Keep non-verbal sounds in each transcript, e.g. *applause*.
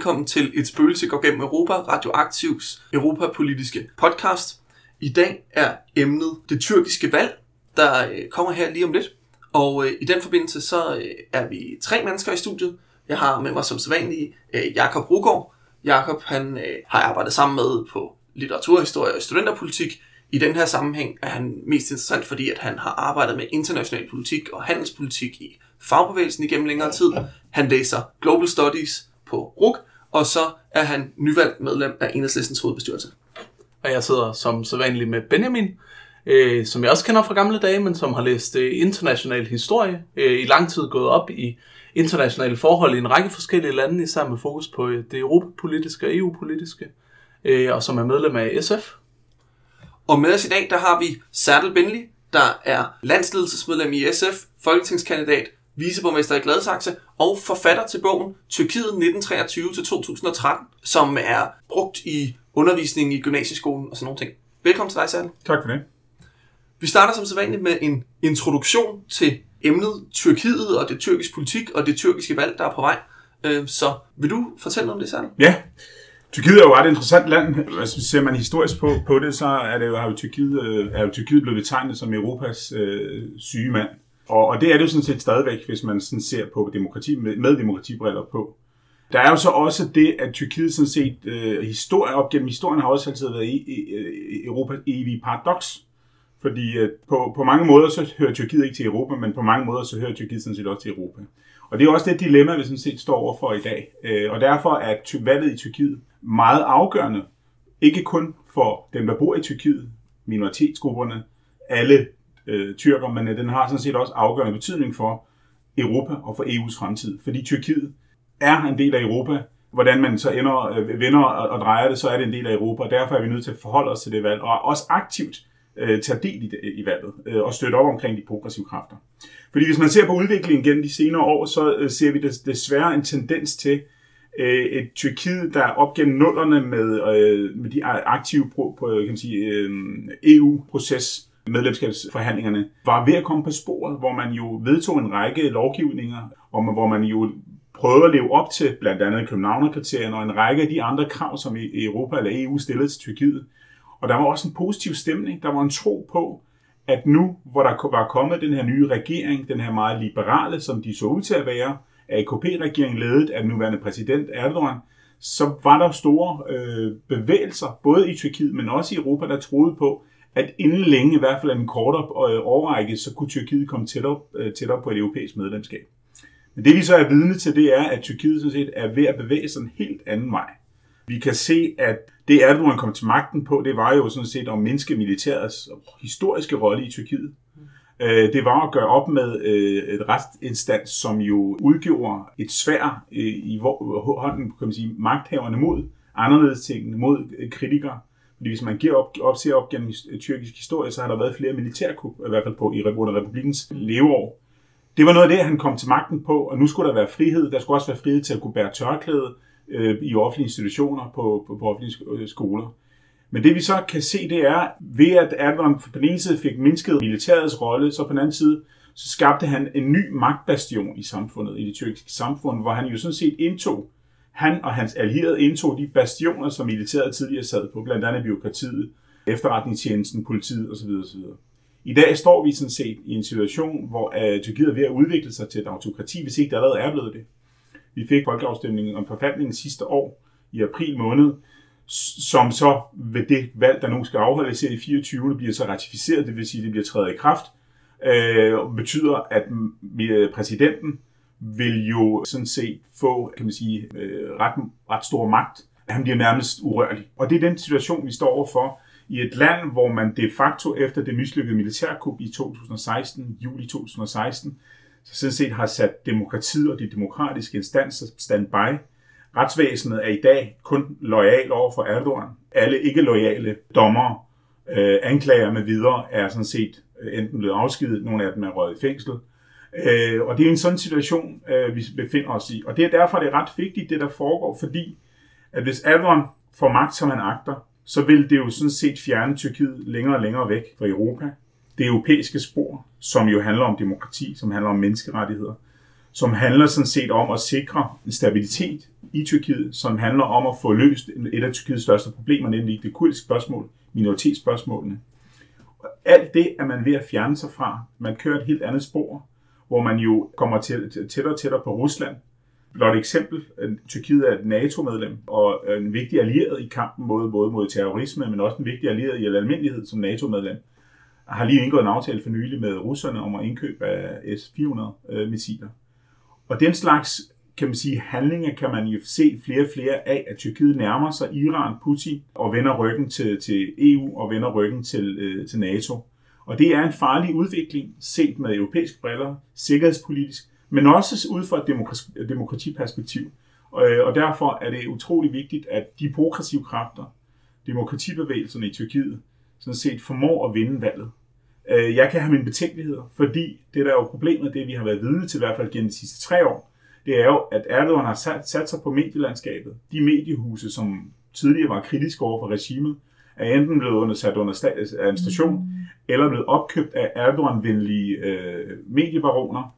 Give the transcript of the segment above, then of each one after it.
Velkommen til Et spøgelse går gennem Europa, Radioaktivs europapolitiske podcast. I dag er emnet det tyrkiske valg, der øh, kommer her lige om lidt. Og øh, i den forbindelse så øh, er vi tre mennesker i studiet. Jeg har med mig som sædvanlig øh, Jakob Rugård. Jakob han øh, har arbejdet sammen med på litteraturhistorie og studenterpolitik. I den her sammenhæng er han mest interessant, fordi at han har arbejdet med international politik og handelspolitik i fagbevægelsen igennem længere tid. Han læser Global Studies på RUK, og så er han nyvalgt medlem af Enhedslistens hovedbestyrelse. Og jeg sidder som sædvanlig med Benjamin, øh, som jeg også kender fra gamle dage, men som har læst øh, international historie, øh, i lang tid gået op i internationale forhold i en række forskellige lande, især med fokus på øh, det europapolitiske og EU-politiske, øh, og som er medlem af SF. Og med os i dag, der har vi Serdal Benli, der er landsledelsesmedlem i SF, folketingskandidat, viceborgmester i Gladsaxe og forfatter til bogen Tyrkiet 1923-2013, som er brugt i undervisningen i gymnasieskolen og sådan nogle ting. Velkommen til dig, Særlig. Tak for det. Vi starter som sædvanligt med en introduktion til emnet Tyrkiet og det tyrkiske politik og det tyrkiske valg, der er på vej. Øh, så vil du fortælle noget om det, Særlig? Ja, Tyrkiet er jo et interessant land. Hvis ser man historisk på, på det, så er, det jo, har jo Tyrkiet, øh, er jo Tyrkiet blevet betegnet som Europas øh, syge mand. Og, og det er det jo sådan set stadigvæk, hvis man sådan ser på demokrati med, med demokratibriller på. Der er jo så også det, at Tyrkiet sådan set, øh, historie, op gennem historien har også altid været i, i, i Europas evige paradoks. Fordi øh, på, på mange måder så hører Tyrkiet ikke til Europa, men på mange måder så hører Tyrkiet sådan set også til Europa. Og det er også det dilemma, vi sådan set står overfor i dag. Øh, og derfor er valget i Tyrkiet meget afgørende. Ikke kun for dem, der bor i Tyrkiet, minoritetsgrupperne, alle øh, tyrker, men øh, den har sådan set også afgørende betydning for Europa og for EU's fremtid. Fordi Tyrkiet er en del af Europa. Hvordan man så ender, øh, vender og, og drejer det, så er det en del af Europa, og derfor er vi nødt til at forholde os til det valg, og også aktivt øh, tage del i, det, i valget, øh, og støtte op omkring de progressive kræfter. Fordi hvis man ser på udviklingen gennem de senere år, så øh, ser vi desværre en tendens til, øh, et Tyrkiet, der op gennem nullerne med, øh, med de aktive på, på kan man sige, øh, EU-proces, medlemskabsforhandlingerne, var ved at komme på sporet, hvor man jo vedtog en række lovgivninger, og hvor man jo prøvede at leve op til blandt andet Københavnerkriterierne og en række af de andre krav, som i Europa eller EU stillede til Tyrkiet. Og der var også en positiv stemning. Der var en tro på, at nu, hvor der var kommet den her nye regering, den her meget liberale, som de så ud til at være, AKP-regeringen ledet af den nuværende præsident Erdogan, så var der store øh, bevægelser, både i Tyrkiet, men også i Europa, der troede på, at inden længe, i hvert fald en kortere øh, årrække, så kunne Tyrkiet komme tættere, øh, tættere på et europæisk medlemskab. Men det vi så er vidne til, det er, at Tyrkiet sådan set er ved at bevæge sig en helt anden vej. Vi kan se, at det Erdogan kom til magten på, det var jo sådan set at mindske militærets historiske rolle i Tyrkiet. Øh, det var at gøre op med øh, et retsinstans, som jo udgjorde et svær i hånden, kan man sige, magthaverne mod anderledes ting, mod kritikere. Fordi hvis man giver op, op, ser op gennem tyrkisk historie, så har der været flere militærkup, i hvert fald på i under republikens leveår. Det var noget af det, han kom til magten på, og nu skulle der være frihed. Der skulle også være frihed til at kunne bære tørklæde øh, i offentlige institutioner på, på, på offentlige øh, skoler. Men det vi så kan se, det er, ved at Erdogan på den ene side fik mindsket militærets rolle, så på den anden side, så skabte han en ny magtbastion i samfundet, i det tyrkiske samfund, hvor han jo sådan set indtog, han og hans allierede indtog de bastioner, som militæret tidligere sad på, blandt andet byråkratiet, efterretningstjenesten, politiet osv. osv. I dag står vi sådan set i en situation, hvor øh, Tyrkiet er ved at udvikle sig til et autokrati, hvis ikke det allerede er blevet det. Vi fik folkeafstemningen om forfatningen sidste år, i april måned, som så ved det valg, der nu skal afholdes her i 24, bliver så ratificeret, det vil sige, det bliver trædet i kraft, øh, betyder, at præsidenten vil jo sådan set få, kan man sige, øh, ret, ret stor magt. Han bliver nærmest urørlig. Og det er den situation, vi står overfor i et land, hvor man de facto efter det mislykkede militærkup i 2016, juli 2016, så sådan set har sat demokratiet og de demokratiske instanser standby Retsvæsenet er i dag kun lojal over for Erdogan. Alle ikke lojale dommere, øh, anklager med videre er sådan set øh, enten blevet afskedet, nogle af dem er røget i fængsel. Øh, og det er en sådan situation, øh, vi befinder os i. Og det er derfor det er ret vigtigt, det der foregår, fordi at hvis Erdogan får magt, som han agter, så vil det jo sådan set fjerne Tyrkiet længere og længere væk fra Europa. Det europæiske spor, som jo handler om demokrati, som handler om menneskerettigheder, som handler sådan set om at sikre en stabilitet i Tyrkiet, som handler om at få løst et af Tyrkiets største problemer, nemlig det kurdiske spørgsmål, minoritetsspørgsmålene. Alt det er man ved at fjerne sig fra. Man kører et helt andet spor, hvor man jo kommer tættere og tættere på Rusland. Blot et eksempel, øh, Tyrkiet er et NATO-medlem og øh, en vigtig allieret i kampen mod, både mod terrorisme, men også en vigtig allieret i almindelighed som NATO-medlem. Har lige indgået en aftale for nylig med russerne om at indkøbe af S-400-missiler. Øh, og den slags kan man sige, handlinger kan man jo se flere og flere af, at Tyrkiet nærmer sig Iran, Putin og vender ryggen til, til EU og vender ryggen til, øh, til NATO. Og det er en farlig udvikling set med europæiske briller, sikkerhedspolitisk, men også ud fra et demokrati, demokratiperspektiv. Øh, og, derfor er det utrolig vigtigt, at de progressive kræfter, demokratibevægelserne i Tyrkiet, sådan set formår at vinde valget. Øh, jeg kan have mine betænkeligheder, fordi det der er jo problemet, det vi har været vidne til i hvert fald gennem de sidste tre år, det er jo, at Erdogan har sat, sat sig på medielandskabet. De mediehuse, som tidligere var kritiske over for regimet, er enten blevet under, sat under administration, mm. eller blevet opkøbt af Erdogan-venlige øh, mediebaroner,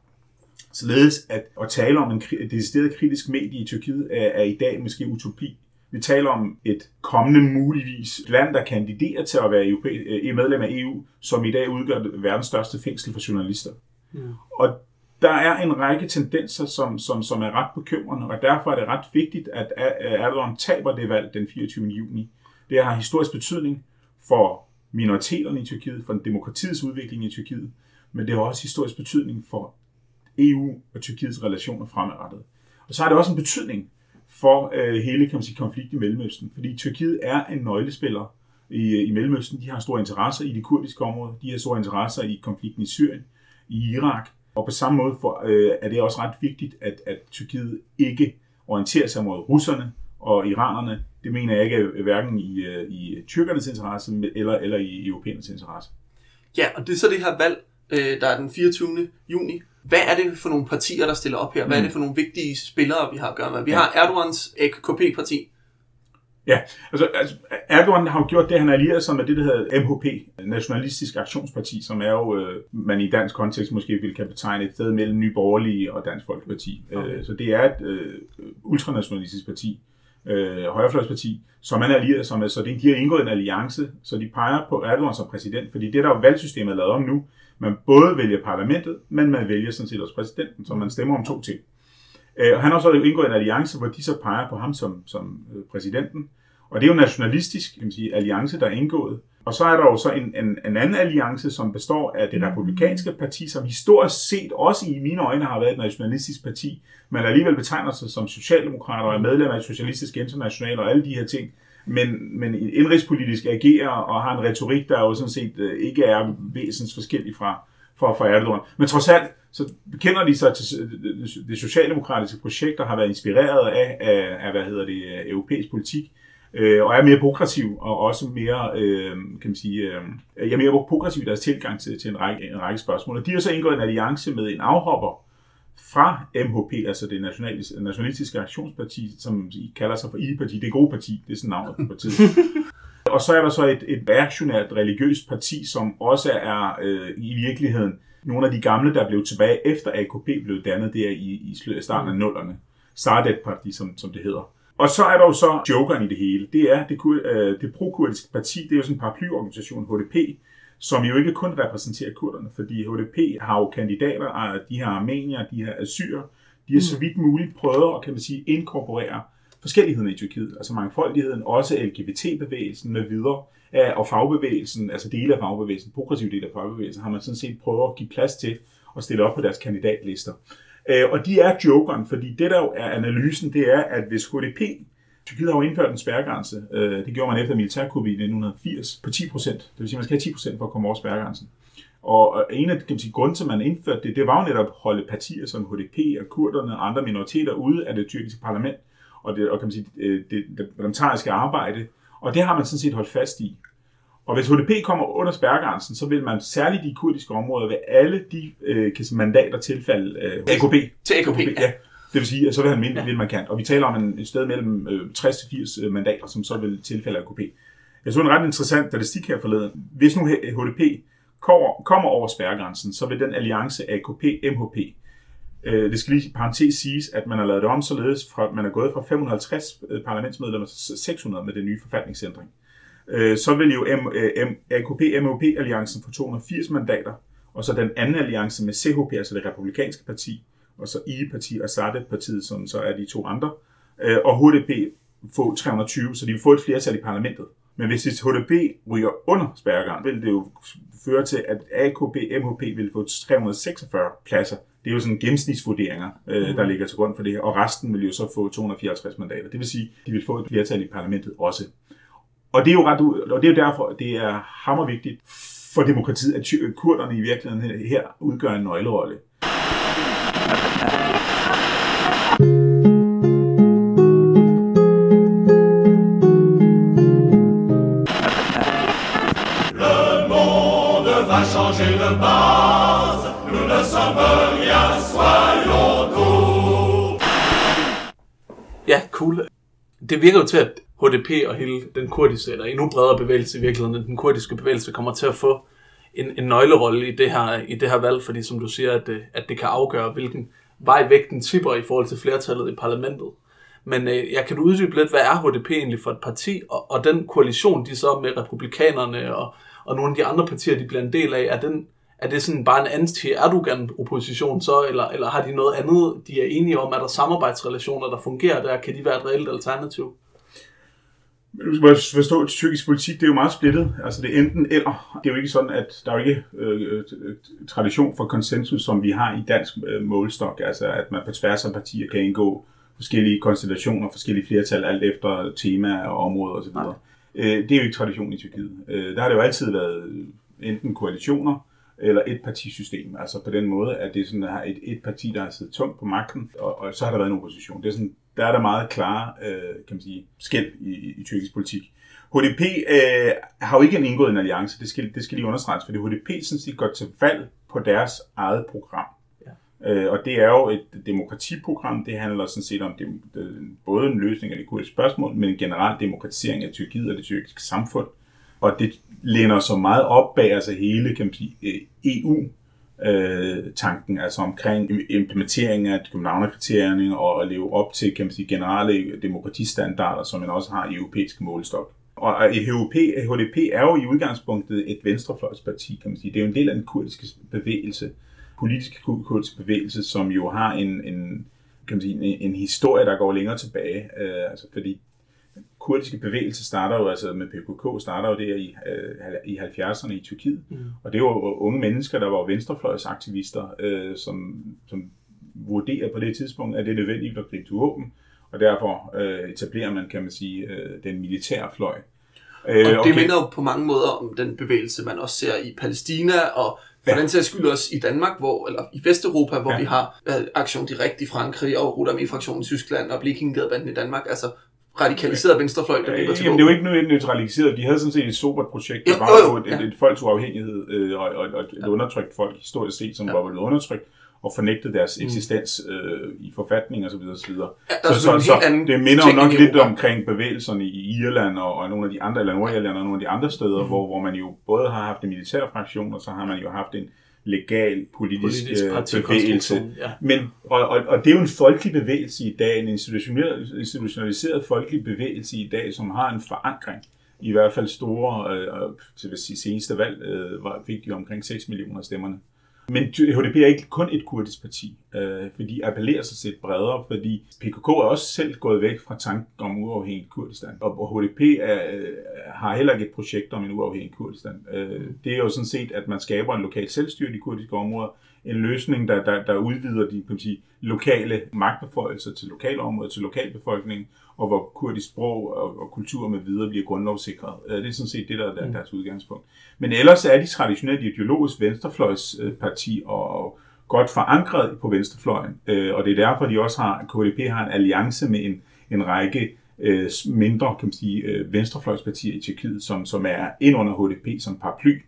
således at at tale om en decideret kritisk medie i Tyrkiet er, er i dag måske utopi. Vi taler om et kommende muligvis land, der kandiderer til at være EU, øh, medlem af EU, som i dag udgør verdens største fængsel for journalister. Ja. Og der er en række tendenser, som, som, som er ret bekymrende, og derfor er det ret vigtigt, at Erdogan taber det valg den 24. juni. Det har historisk betydning for minoriteterne i Tyrkiet, for demokratiets udvikling i Tyrkiet, men det har også historisk betydning for EU og Tyrkiets relationer fremadrettet. Og så har det også en betydning for øh, hele kan man sige, konflikt i Mellemøsten, fordi Tyrkiet er en nøglespiller i, øh, i Mellemøsten. De har store interesser i de kurdiske områder, de har store interesser i konflikten i Syrien, i Irak, og på samme måde for, øh, er det også ret vigtigt, at, at Tyrkiet ikke orienterer sig mod russerne og iranerne. Det mener jeg ikke er hverken i, øh, i tyrkernes interesse eller, eller i europæernes interesse. Ja, og det er så det her valg, øh, der er den 24. juni. Hvad er det for nogle partier, der stiller op her? Hvad er det for nogle vigtige spillere, vi har at gøre med? Vi har Erdogans AKP-parti, Ja, altså, altså Erdogan har jo gjort det, han har allieret sig med det, der hedder MHP, Nationalistisk Aktionsparti, som er jo, øh, man i dansk kontekst måske vil kan betegne et sted mellem Nye Borgerlige og Dansk Folkeparti. Okay. Øh, så det er et øh, ultranationalistisk parti, øh, højrefløjsparti, som man er allieret som. Så det, de har indgået en alliance, så de peger på Erdogan som præsident, fordi det der er valgsystemet lavet om nu, man både vælger parlamentet, men man vælger sådan set også præsidenten, så man stemmer om to ting. Øh, og han har så indgået en alliance, hvor de så peger på ham som, som øh, præsidenten. Og det er jo nationalistisk kan man sige, alliance, der er indgået. Og så er der jo så en, en, en anden alliance, som består af det republikanske parti, som historisk set også i mine øjne har været et nationalistisk parti, men alligevel betegner sig som socialdemokrater og er medlem af socialistisk international og alle de her ting. Men, men indrigspolitisk agerer og har en retorik, der jo sådan set øh, ikke er væsens forskellig fra, fra, fra Erdogan. Men trods alt, så bekender de sig til det socialdemokratiske projekt, der har været inspireret af, af, af hvad hedder det, europæisk politik, øh, og er mere progressiv, og også mere, øh, kan man sige, øh, er mere progressiv i deres tilgang til, til en, række, en række spørgsmål. Og de har så indgået en alliance med en afhopper fra MHP, altså det nationalistiske aktionsparti, som I kalder sig for I-parti, det er gode parti, det er sådan navnet på partiet. og så er der så et, et reaktionært religiøst parti, som også er øh, i virkeligheden nogle af de gamle, der blev tilbage efter AKP blev dannet der i, i starten af nullerne. Sardet Parti, som, som det hedder. Og så er der jo så jokeren i det hele. Det er det, øh, det pro-kurdiske parti, det er jo sådan en paraplyorganisation, HDP, som jo ikke kun repræsenterer kurderne, fordi HDP har jo kandidater, de har armenier, de har assyrer, de har så vidt muligt prøvet at kan man sige, inkorporere forskelligheden i Tyrkiet, altså mangfoldigheden, også LGBT-bevægelsen med videre, og fagbevægelsen, altså dele af fagbevægelsen, progressiv del af fagbevægelsen, har man sådan set prøvet at give plads til at stille op på deres kandidatlister. Øh, og de er jokeren, fordi det der jo er analysen, det er, at hvis HDP, Tyrkiet har jo indført en spærregrænse, øh, det gjorde man efter militærkuppet i 1980, på 10 procent. Det vil sige, at man skal have 10 procent for at komme over spærregrænsen. Og en af de grunde til, at man indførte det, det var jo netop at holde partier som HDP og kurderne og andre minoriteter ude af det tyrkiske parlament og det, og kan man sige, det, det, det parlamentariske arbejde. Og det har man sådan set holdt fast i. Og hvis HDP kommer under spærregrænsen, så vil man særligt i de kurdiske områder ved alle de øh, kan mandater tilfælde øh, AKP. Til AKP, AKP ja. Det vil sige, at så vil han mindre, ja. man kan. Og vi taler om en, et sted mellem øh, 60-80 øh, mandater, som så vil tilfælde AKP. Jeg så en ret interessant statistik her forleden. Hvis nu HDP kommer, kommer over spærregrænsen, så vil den alliance AKP-MHP Øh, det skal lige i parentes siges, at man har lavet det om således, fra, man er gået fra 550 øh, parlamentsmedlemmer til 600 med den nye forfatningsændring. Øh, så vil jo M, øh, M, AKP-MOP-alliancen få 280 mandater, og så den anden alliance med CHP, altså det republikanske parti, og så I-parti og SADE-partiet, som så er de to andre, øh, og HDP få 320, så de vil få et flertal i parlamentet. Men hvis HDP ryger under spærregrænsen, vil det jo føre til, at AKP MHP vil få 346 pladser. Det er jo sådan gennemsnitsvurderinger, øh, der ligger til grund for det her, og resten vil jo så få 254 mandater. Det vil sige, at de vil få et flertal i parlamentet også. Og det er jo ret og det er jo derfor, det er hammervigtigt for demokratiet, at kurderne i virkeligheden her udgør en nøglerolle. changer de base. Nous ne sommes rien, soyons Ja, cool. Det virker jo til, at HDP og hele den kurdiske, eller endnu bredere bevægelse i virkeligheden, den kurdiske bevægelse, kommer til at få en, en nøglerolle i det, her, i det her valg, fordi som du siger, at det, at det kan afgøre, hvilken vej vægten tipper i forhold til flertallet i parlamentet. Men øh, jeg kan du uddybe lidt, hvad er HDP egentlig for et parti, og, og den koalition, de så med republikanerne og, og nogle af de andre partier, de bliver en del af, er, den, er det sådan bare en anti-Erdogan-opposition så, eller, eller har de noget andet, de er enige om? Er der samarbejdsrelationer, der fungerer der? Kan de være et reelt alternativ? Du skal forstå, at tyrkisk politik det er jo meget splittet. Altså det er enten eller. Det er jo ikke sådan, at der er ikke øh, øh, tradition for konsensus, som vi har i dansk øh, målstok. Altså at man på tværs af partier kan indgå forskellige konstellationer, forskellige flertal, alt efter tema og områder osv. Øh, det er jo ikke tradition i Tyrkiet. Øh, der har det jo altid været enten koalitioner eller et partisystem. Altså på den måde, at det er sådan, at et, et parti, der har siddet tungt på magten, og, og så har der været en opposition. Det er sådan, der er der meget klare øh, kan man sige, skæld i, i, i tyrkisk politik. HDP øh, har jo ikke indgået en alliance, det skal, det skal lige understreges, fordi HDP sådan set går til valg på deres eget program. Øh, og det er jo et demokratiprogram. Det handler sådan set om det, både en løsning af det kurdiske spørgsmål, men en generel demokratisering af Tyrkiet og det tyrkiske samfund. Og det læner så meget op bag altså hele kan man sige, øh, EU øh, tanken, altså omkring implementering af Københavnerkriterierne og at leve op til kan man sige, generelle demokratistandarder, som man også har i europæisk målestok. Og HDP, HDP er jo i udgangspunktet et venstrefløjsparti, kan man sige. Det er jo en del af den kurdiske bevægelse politiske kurdiske bevægelse, som jo har en, en, kan man sige, en, en historie, der går længere tilbage. Øh, altså fordi kurdiske bevægelse starter jo, altså med PKK, starter jo der i, øh, i 70'erne i Tyrkiet. Mm. Og det var unge mennesker, der var venstrefløjsaktivister, øh, som, som vurderer på det tidspunkt, at det er nødvendigt at gribe til våben. Og derfor øh, etablerer man, kan man sige, øh, den militære fløj. Øh, og det okay. minder jo på mange måder om den bevægelse, man også ser i Palæstina og for ja. den sags skyld også i Danmark, hvor, eller i Vesteuropa, hvor ja. vi har uh, Aktion Direkt i Frankrig, og Rudami-fraktionen i Tyskland, og Blekingegadebanden i Danmark. Altså radikaliseret venstrefløj, der bliver til Jamen, det er jo ikke nødvendigt neutraliseret. De havde sådan set et sobert projekt, der var jo, et, ja. et, et folks uafhængighed, øh, og, og, og et ja. undertrykt folk historisk set, som ja. var blevet undertrykt og fornægtede deres mm. eksistens øh, i forfatning osv. osv. Ja, så, så, så det minder jo nok lidt omkring bevægelserne i Irland og, og nogle af de andre, eller Nordirland og nogle af de andre steder, mm. hvor, hvor man jo både har haft en militær fraktion, og så har man jo haft en legal politisk, politisk øh, bevægelse. Ja. Men, og, og, og det er jo en folkelig bevægelse i dag, en institutionaliseret folkelig bevægelse i dag, som har en forankring i hvert fald store, øh, til at sige, seneste valg, øh, var, fik de omkring 6 millioner stemmerne. Men HDP er ikke kun et kurdisk parti, øh, fordi appellerer sig set bredere, fordi PKK er også selv gået væk fra tanken om uafhængig Kurdistan, og HDP er, øh, har heller ikke et projekt om en uafhængig Kurdistan. Øh, det er jo sådan set, at man skaber en lokal selvstyre i de kurdiske områder, en løsning, der, der, der udvider de kan sige, lokale magtbeføjelser til lokale områder, til lokalbefolkningen, og hvor kurdisk sprog og, og kultur med videre bliver grundlovssikret. Øh, det er sådan set det, der er mm. deres udgangspunkt. Men ellers er de traditionelt ideologisk venstrefløjsparti og godt forankret på venstrefløjen, øh, og det er derfor, de også har, KDP har en alliance med en, en række øh, mindre kan man sige, venstrefløjspartier i Tyrkiet, som, som er ind under HDP som paraply, øh,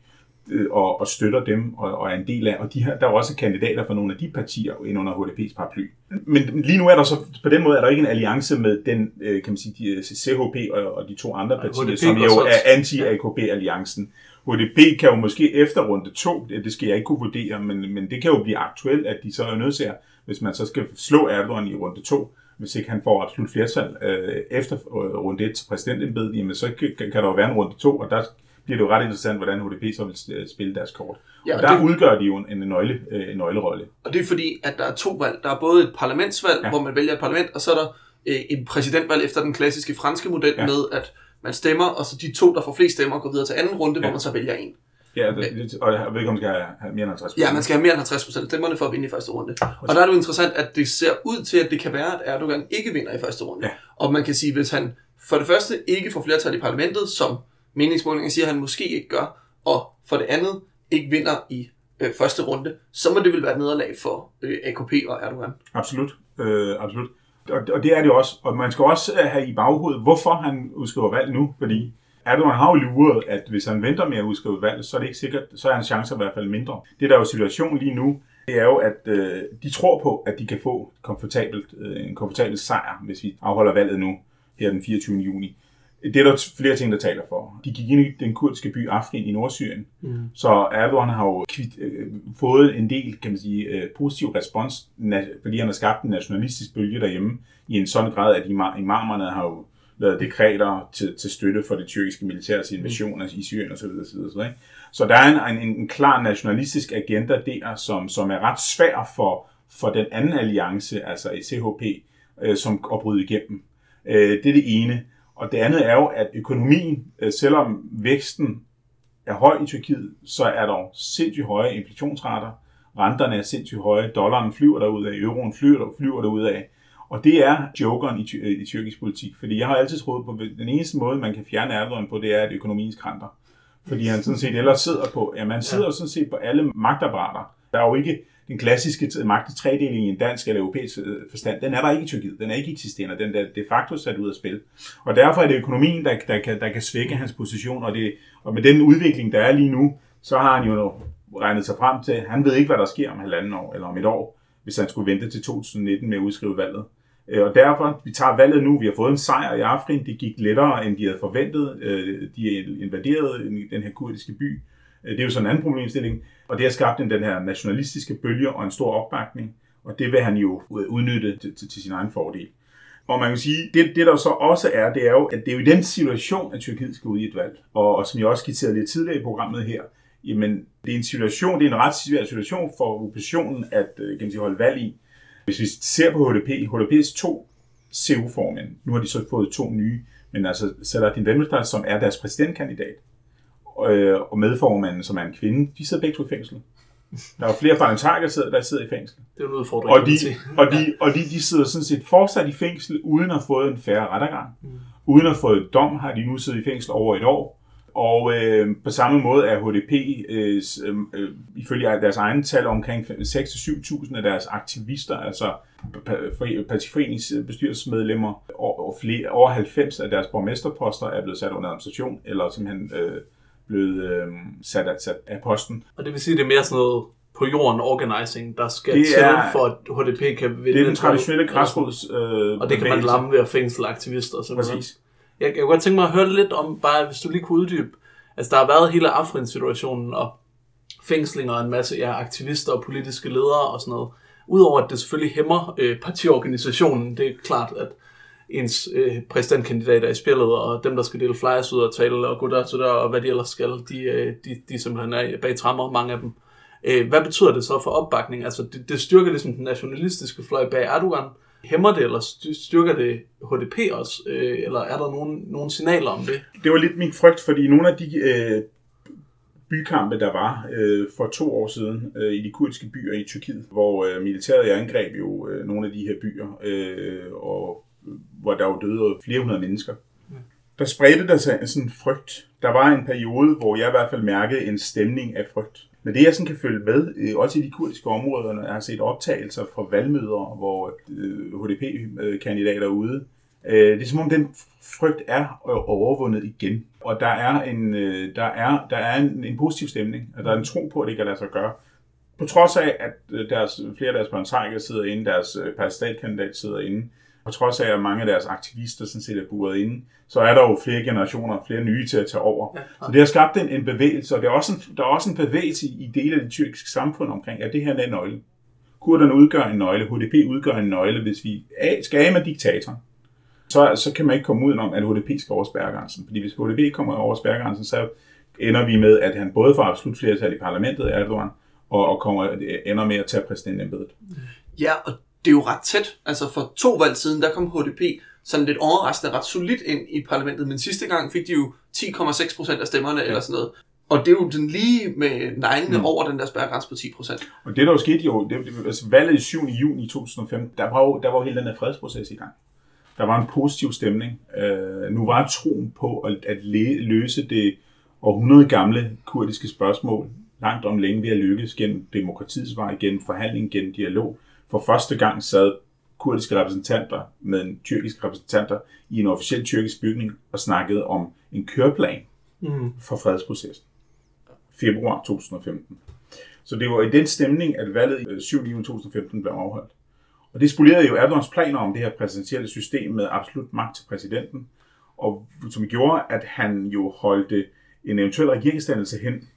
og, og støtter dem og, og er en del af. Og de her, der er også kandidater for nogle af de partier ind under HDP's paraply. Men lige nu er der så, på den måde er der ikke en alliance med den, øh, kan man sige, de, CHP og, og de to andre partier, HDP som jo er anti-AKP-alliancen. HDP kan jo måske efter runde to, det skal jeg ikke kunne vurdere, men, men det kan jo blive aktuelt, at de så er nødt til at hvis man så skal slå Erdogan i runde 2, hvis ikke han får absolut flertal øh, efter øh, runde 1 til præsidentembedet, jamen så kan, kan der jo være en runde 2, og der bliver det jo ret interessant, hvordan HDP så vil øh, spille deres kort. Ja, og og der det- udgør de jo en, en, nøgle, øh, en nøglerolle. Og det er fordi, at der er to valg. Der er både et parlamentsvalg, ja. Hvor man vælger et parlament, og så er der øh, en præsidentvalg efter den klassiske franske model ja. Med, at man stemmer, og så de to, der får flest stemmer, går videre til anden runde, ja. hvor man så vælger en. Ja, det, og jeg ved ikke, om man skal have- mere end 50 Ja, man skal have mere end 50% af stemmerne for at vinde i første runde. Og der er det jo interessant, at det ser ud til, at det kan være, at Erdogan ikke vinder i første runde. Ja. Og man kan sige, hvis han for det første ikke får flertal i parlamentet, som meningsmålinger siger, at han måske ikke gør, og for det andet ikke vinder i øh, første runde, så må det vel være et nederlag for øh, AKP og Erdogan. Absolut, øh, absolut. Og, og det er det også. Og man skal også øh, have i baghovedet, hvorfor han udskriver valg nu. Fordi Erdogan har jo luret, at hvis han venter med at udskrive valg, så er det ikke sikkert, så er hans chancer i hvert fald mindre. Det der er jo situationen lige nu, det er jo, at øh, de tror på, at de kan få komfortabelt, øh, en komfortabel sejr, hvis vi afholder valget nu, her den 24. juni. Det er der flere ting, der taler for. De gik ind i den kurdiske by Afrin i Nordsyrien, mm. så Erdogan har jo kvit, øh, fået en del, kan man sige, øh, positiv respons, na- fordi han har skabt en nationalistisk bølge derhjemme, i en sådan grad, at imam- imamerne har jo lavet dekreter til, til støtte for det tyrkiske militærs invasion mm. i Syrien osv. osv., osv. Ikke? Så der er en, en, en klar nationalistisk agenda der, som, som er ret svær for, for den anden alliance, altså i CHP, øh, som at bryde igennem. Øh, det er det ene. Og det andet er jo, at økonomien, øh, selvom væksten er høj i Tyrkiet, så er der sindssygt høje inflationsrater. Renterne er sindssygt høje. Dollaren flyver derud af. Euroen flyver, flyver derud af. Og det er jokeren i, ty- øh, i tyrkisk politik. Fordi jeg har altid troet på, at den eneste måde, man kan fjerne Erdogan på, det er, at økonomien skranter. Fordi han sådan set ellers sidder på, ja, man sidder sådan set på alle magtapparater. Der er jo ikke den klassiske magtetredeling i en dansk eller europæisk øh, forstand. Den er der ikke i Tyrkiet. Den er ikke eksisterende. Den er de facto sat ud af spil. Og derfor er det økonomien, der, der, kan, der kan svække hans position. Og, det, og med den udvikling, der er lige nu, så har han jo regnet sig frem til, han ved ikke, hvad der sker om halvanden år eller om et år, hvis han skulle vente til 2019 med at udskrive valget. Øh, Og derfor, vi tager valget nu, vi har fået en sejr i Afrin, det gik lettere, end de havde forventet. Øh, De invaderede den her kurdiske by. Øh, det er jo sådan en anden problemstilling. Og det har skabt den, den her nationalistiske bølge og en stor opbakning. Og det vil han jo udnytte til, til, til sin egen fordel. Og man kan sige, det, det der så også er, det er jo, at det er jo i den situation, at Tyrkiet skal ud i et valg. Og, og som jeg også skitserede lidt tidligere i programmet her, jamen det er en situation, det er en ret svær situation for oppositionen at øh, kan man sige, holde valg i. Hvis vi ser på HDP, HDP's to CU-formænd, nu har de så fået to nye, men altså Selahattin Demirtas, som er deres præsidentkandidat, øh, og medformanden, som er en kvinde, de sidder begge to i fængsel. Der er flere parlamentarikere, der sidder, der sidder i fængsel. Det er jo en udfordring. Og, de, og, de, og de, de sidder sådan set fortsat i fængsel, uden at have fået en færre rettergang. Mm. Uden at have fået dom, har de nu siddet i fængsel over et år. Og øh, på samme måde er HDP, øh, øh, øh, ifølge deres egne tal, omkring 6-7.000 af deres aktivister, altså partiforeningsbestyrelsesmedlemmer, og, og flere, over 90 af deres borgmesterposter er blevet sat under administration, eller simpelthen øh, blevet øh, sat, af, sat af posten. Og det vil sige, at det er mere sådan noget på jorden organizing, der skal Det til, er- for at HDP kan vinde. Det er den traditionelle græsrods øh, Og det kan man lamme ved at fængsle aktivister. videre. Præcis. Jeg, jeg kunne godt tænke mig at høre lidt om, bare hvis du lige kunne uddybe, altså der har været hele Afrin-situationen og fængslinger af en masse ja, aktivister og politiske ledere og sådan noget. Udover at det selvfølgelig hæmmer øh, partiorganisationen, det er klart, at ens øh, præsidentkandidater i spillet, og dem, der skal dele flyers ud og tale, og gå der til der, og hvad de ellers skal, de, øh, de, de simpelthen er bag trammer, mange af dem. Øh, hvad betyder det så for opbakning? Altså, det, det styrker ligesom den nationalistiske fløj bag Erdogan. Hæmmer det, eller styrker det HDP også? Øh, eller er der nogen, nogen signaler om det? det var lidt min frygt, fordi nogle af de øh, bykampe, der var øh, for to år siden øh, i de kurdiske byer i Tyrkiet, hvor øh, militæret angreb jo øh, nogle af de her byer, øh, og hvor der jo døde flere hundrede mennesker. Der spredte der sig sådan en frygt. Der var en periode, hvor jeg i hvert fald mærkede en stemning af frygt. Men det jeg sådan kan følge med, øh, også i de kurdiske områder, når jeg har set optagelser fra valgmøder, hvor øh, HDP-kandidater er ude, Øh, det er som om den frygt er overvundet igen. Og der er en, øh, der er, der er en, en positiv stemning, og der er en tro på, at det kan lade sig gøre. På trods af, at øh, deres, flere af deres parlamentarikere sidder inde, deres øh, præsidentkandidat sidder inde, på trods af, at mange af deres aktivister sådan set er buret inde, så er der jo flere generationer, flere nye til at tage over. Så det har skabt en, en bevægelse, og det er også en, der er også en bevægelse i dele af det tyrkiske samfund omkring, at det her er nøglen. Kurderne udgør en nøgle, HDP udgør en nøgle, hvis vi skal af med diktatoren. Så, så kan man ikke komme udenom, at HDP skal over spærregrænsen. Fordi hvis HDP kommer over spærregrænsen, så ender vi med, at han både får absolut flertal i parlamentet, Erdogan, og, og kommer, ender med at tage præsidentembedet. Ja, og det er jo ret tæt. Altså for to valg siden, der kom HDP sådan lidt overraskende ret solidt ind i parlamentet, men sidste gang fik de jo 10,6 procent af stemmerne ja. eller sådan noget. Og det er jo den lige med neglene mm. over den der spærregrænse på 10 procent. Og det der jo skete jo, det, altså valget i 7. juni 2015, der var jo, der var jo hele den her fredsproces i gang. Der var en positiv stemning. Uh, nu var troen på at, at løse det århundrede gamle kurdiske spørgsmål langt om længe ved at lykkes gennem demokratiets vej, gennem forhandling, gennem dialog. For første gang sad kurdiske repræsentanter med en tyrkisk repræsentanter i en officiel tyrkisk bygning og snakkede om en køreplan mm. for fredsprocessen. Februar 2015. Så det var i den stemning, at valget i 7. juni 2015 blev afholdt. Og det spolerede jo Erdogans planer om det her præsidentielle system med absolut magt til præsidenten, og som gjorde, at han jo holdte en eventuel regeringsdannelse hen,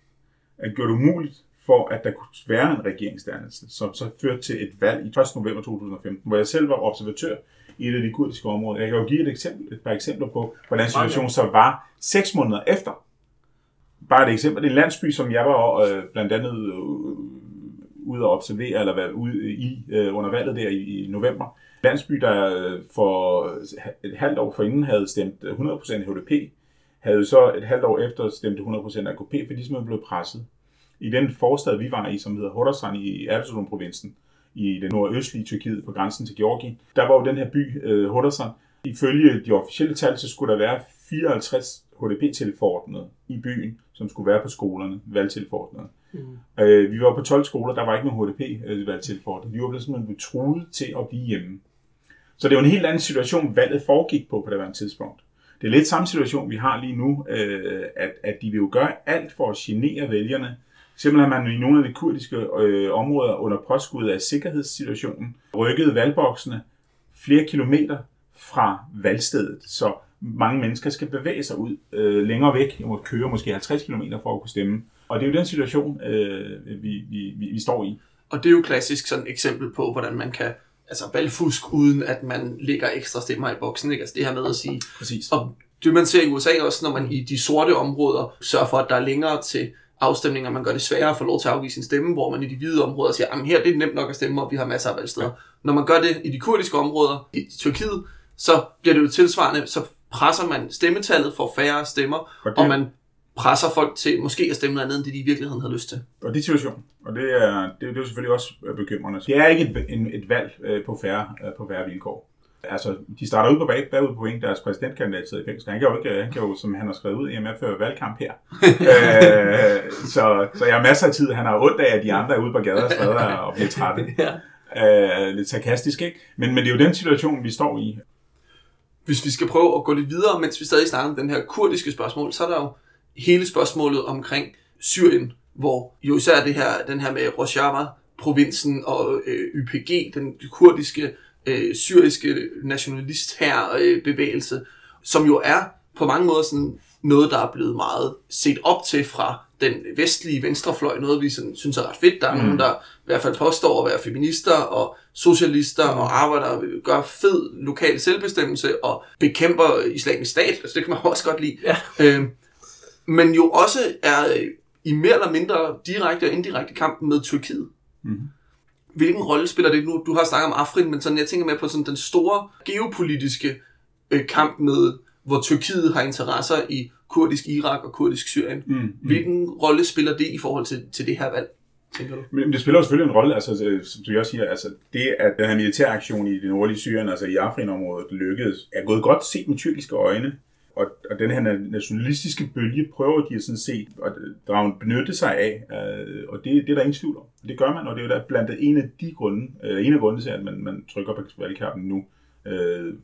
at gjorde det umuligt for, at der kunne være en regeringsdannelse, som så førte til et valg i 1. november 2015, hvor jeg selv var observatør i et af de kurdiske områder. Jeg kan jo give et, eksempel, et par eksempler på, hvordan situationen så var seks måneder efter. Bare et eksempel. Det er en landsby, som jeg var øh, blandt andet øh, ude at observere, eller være ude i øh, under valget der i, i november. Landsby, der øh, for et halvt år forinden havde stemt 100% HDP, havde så et halvt år efter stemt 100% AKP, fordi de simpelthen blev presset i den forstad, vi var i, som hedder Hordasan i Erzurum-provincen, i det nordøstlige Tyrkiet på grænsen til Georgien, der var jo den her by, øh. Ifølge de officielle tal, så skulle der være 54 HDP-tilforordnede i byen, som skulle være på skolerne, valgtilforordnede. Mm. Øh, vi var på 12 skoler, der var ikke nogen HDP-valgtilforordnede. Vi var simpelthen blevet truet til at blive hjemme. Så det var en helt anden situation, valget foregik på på det tidspunkt. Det er lidt samme situation, vi har lige nu, øh, at, at de vil jo gøre alt for at genere vælgerne, Simpelthen man i nogle af de kurdiske øh, områder under påskud af sikkerhedssituationen rykket valgboksene flere kilometer fra valgstedet, så mange mennesker skal bevæge sig ud øh, længere væk og køre måske 50 km for at kunne stemme. Og det er jo den situation, øh, vi, vi, vi, vi står i. Og det er jo klassisk sådan et eksempel på, hvordan man kan altså valgfusk, uden at man lægger ekstra stemmer i boksen. Ikke? Altså det her med at sige... Præcis. Og det man ser i USA også, når man i de sorte områder sørger for, at der er længere til afstemninger, man gør det sværere at få lov til at afgive sin stemme, hvor man i de hvide områder siger, at her det er nemt nok at stemme, og vi har masser af valgsteder. Ja. Når man gør det i de kurdiske områder, i Tyrkiet, så bliver det jo tilsvarende, så presser man stemmetallet for færre stemmer, og, og man presser folk til måske at stemme noget andet, end det de i virkeligheden har lyst til. Og det er situation. Og det er, det, det er selvfølgelig også bekymrende. Det er ikke et, en, et valg øh, på færre, øh, på færre vilkår. Altså, de starter ud på bag, bagud på point, deres præsidentkandidat sidder i fængsel. Han kan jo ikke, han kan jo, som han har skrevet ud, at føre valgkamp her. *laughs* øh, så, så jeg har masser af tid. Han har ondt af, at de andre er ude på gader og stræder *laughs* og bliver trætte. ja. øh, lidt sarkastisk, ikke? Men, men det er jo den situation, vi står i. Hvis vi skal prøve at gå lidt videre, mens vi stadig snakker om den her kurdiske spørgsmål, så er der jo hele spørgsmålet omkring Syrien, hvor jo især det her, den her med Rojava, provinsen og øh, YPG, den kurdiske øh, syriske nationalist her øh, bevægelse, som jo er på mange måder sådan noget, der er blevet meget set op til fra den vestlige venstrefløj, noget vi sådan, synes er ret fedt. Der er mm. nogen, der i hvert fald påstår at være feminister og socialister mm. og arbejder gør fed lokal selvbestemmelse og bekæmper islamisk stat. Altså det kan man også godt lide. Ja. Øh, men jo også er i mere eller mindre direkte og indirekte kamp med Tyrkiet. Mm hvilken rolle spiller det nu? Du har snakket om Afrin, men sådan, jeg tænker med på sådan den store geopolitiske øh, kamp med, hvor Tyrkiet har interesser i kurdisk Irak og kurdisk Syrien. Mm, mm. Hvilken rolle spiller det i forhold til, til det her valg? Tænker du? Men det spiller jo selvfølgelig en rolle, altså, som du også siger, altså, det at den her militæraktion i det nordlige Syrien, altså i Afrin-området, lykkedes, er gået godt set med tyrkiske øjne og, og den her nationalistiske bølge prøver de sådan set at drage benytte sig af, øh, og det, det er der ingen tvivl om. Det gør man, og det er jo der blandt en af de grunde, øh, en af grundene til, at man, man trykker på valgkampen nu, øh,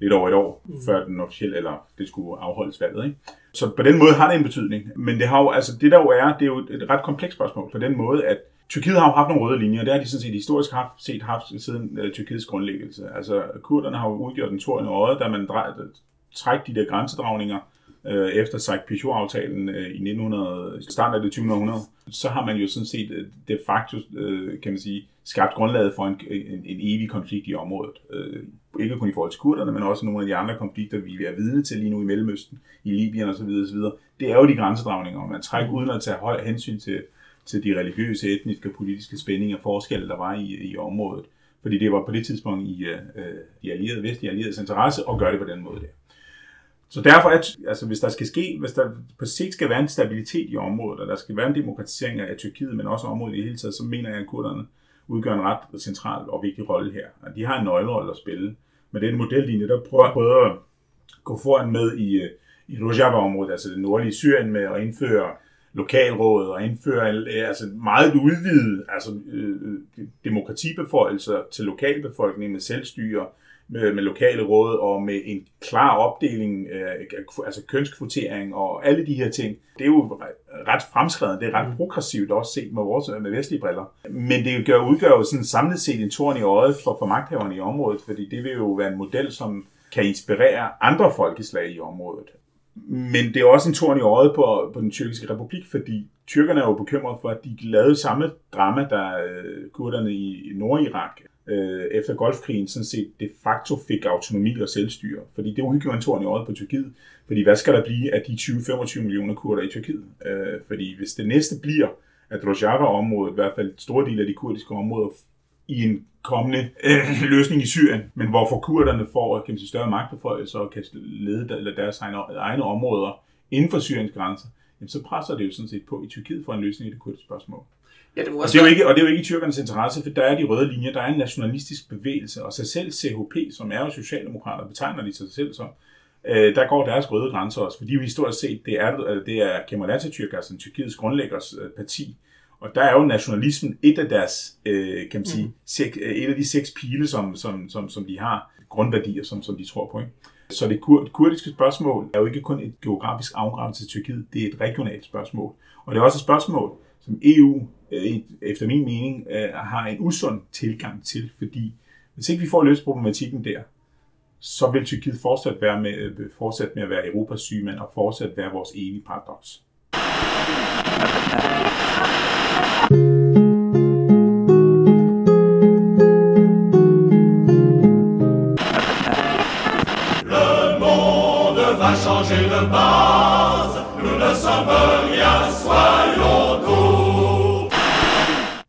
lidt over et år, mm. før den officielle, eller det skulle afholdes valget. Ikke? Så på den måde har det en betydning. Men det har jo, altså det der jo er, det er jo et ret komplekst spørgsmål, på den måde, at Tyrkiet har jo haft nogle røde linjer, og det har de sådan set historisk haft, set haft siden uh, Tyrkiets grundlæggelse. Altså, kurderne har jo udgjort en tor i øjet, da man trække de der grænsedragninger øh, efter Sykes-Picot-aftalen øh, i 1900, starten af det 20. århundrede. så har man jo sådan set øh, de facto, øh, kan man sige, skabt grundlaget for en, en, en evig konflikt i området. Øh, ikke kun i forhold til kurderne, men også nogle af de andre konflikter, vi er vidne til lige nu i Mellemøsten, i Libyen osv. osv. Det er jo de grænsedragninger, man trækker uden at tage høj hensyn til, til de religiøse, etniske og politiske spændinger og forskelle, der var i, i området. Fordi det var på det tidspunkt i øh, øh de allierede, vestlige allieredes interesse at gøre det på den måde der. Så derfor, at, altså, hvis der skal ske, hvis der på sigt skal være en stabilitet i området, og der skal være en demokratisering af Tyrkiet, men også området i det hele taget, så mener jeg, at kurderne udgør en ret central og vigtig rolle her. Og de har en nøglerolle at spille. Men det er en model, de netop prøver, prøver at gå foran med i, øh, i Rojava-området, altså det nordlige Syrien, med at indføre lokalråd og indføre øh, altså meget udvidet altså, øh, øh, demokratibeføjelser til lokalbefolkningen med selvstyre, med, med lokale råd og med en klar opdeling, øh, altså kønskvotering og alle de her ting. Det er jo ret fremskrevet, det er ret mm. progressivt også set med vores med vestlige briller. Men det gør, udgør jo sådan samlet set en torn i øjet for, for magthaverne i området, fordi det vil jo være en model, som kan inspirere andre folkeslag i området. Men det er også en torn i øjet på, på den tyrkiske republik, fordi tyrkerne er jo bekymret for, at de lavede samme drama, der øh, kurderne i Nordirak øh, efter golfkrigen sådan set de facto fik autonomi og selvstyre. Fordi det udgjorde en torn i øjet på Tyrkiet. Fordi hvad skal der blive af de 20-25 millioner kurder i Tyrkiet? Øh, fordi hvis det næste bliver, at Rojava-området, i hvert fald store del af de kurdiske områder, i en kommende øh, løsning i Syrien, men hvorfor kurderne får kan man sige, større magtbeføjelser og kan lede deres egne, egne områder inden for Syriens grænser, jamen så presser det jo sådan set på i Tyrkiet for en løsning i det kurdiske spørgsmål. Ja, det, og, det er jo ikke, og det er jo ikke i tyrkernes interesse, for der er de røde linjer, der er en nationalistisk bevægelse, og sig selv CHP, som er jo socialdemokrater, betegner de sig selv som, øh, der går deres røde grænser også, fordi vi historisk set, det er, det er Kemal Atatürk, altså Tyrkiets grundlæggers øh, parti, og der er jo nationalismen et af deres, øh, kan man sige, mm. sek, øh, et af de seks pile, som, som, som, som de har, grundværdier, som, som de tror på. Ikke? Så det, kur, det kurdiske spørgsmål er jo ikke kun et geografisk afgrænset til Tyrkiet, det er et regionalt spørgsmål. Og det er også et spørgsmål, som EU, øh, efter min mening, øh, har en usund tilgang til, fordi hvis ikke vi får løst problematikken der, så vil Tyrkiet fortsat være med, øh, fortsat med at være Europas sygemand og fortsat være vores evige paradoks.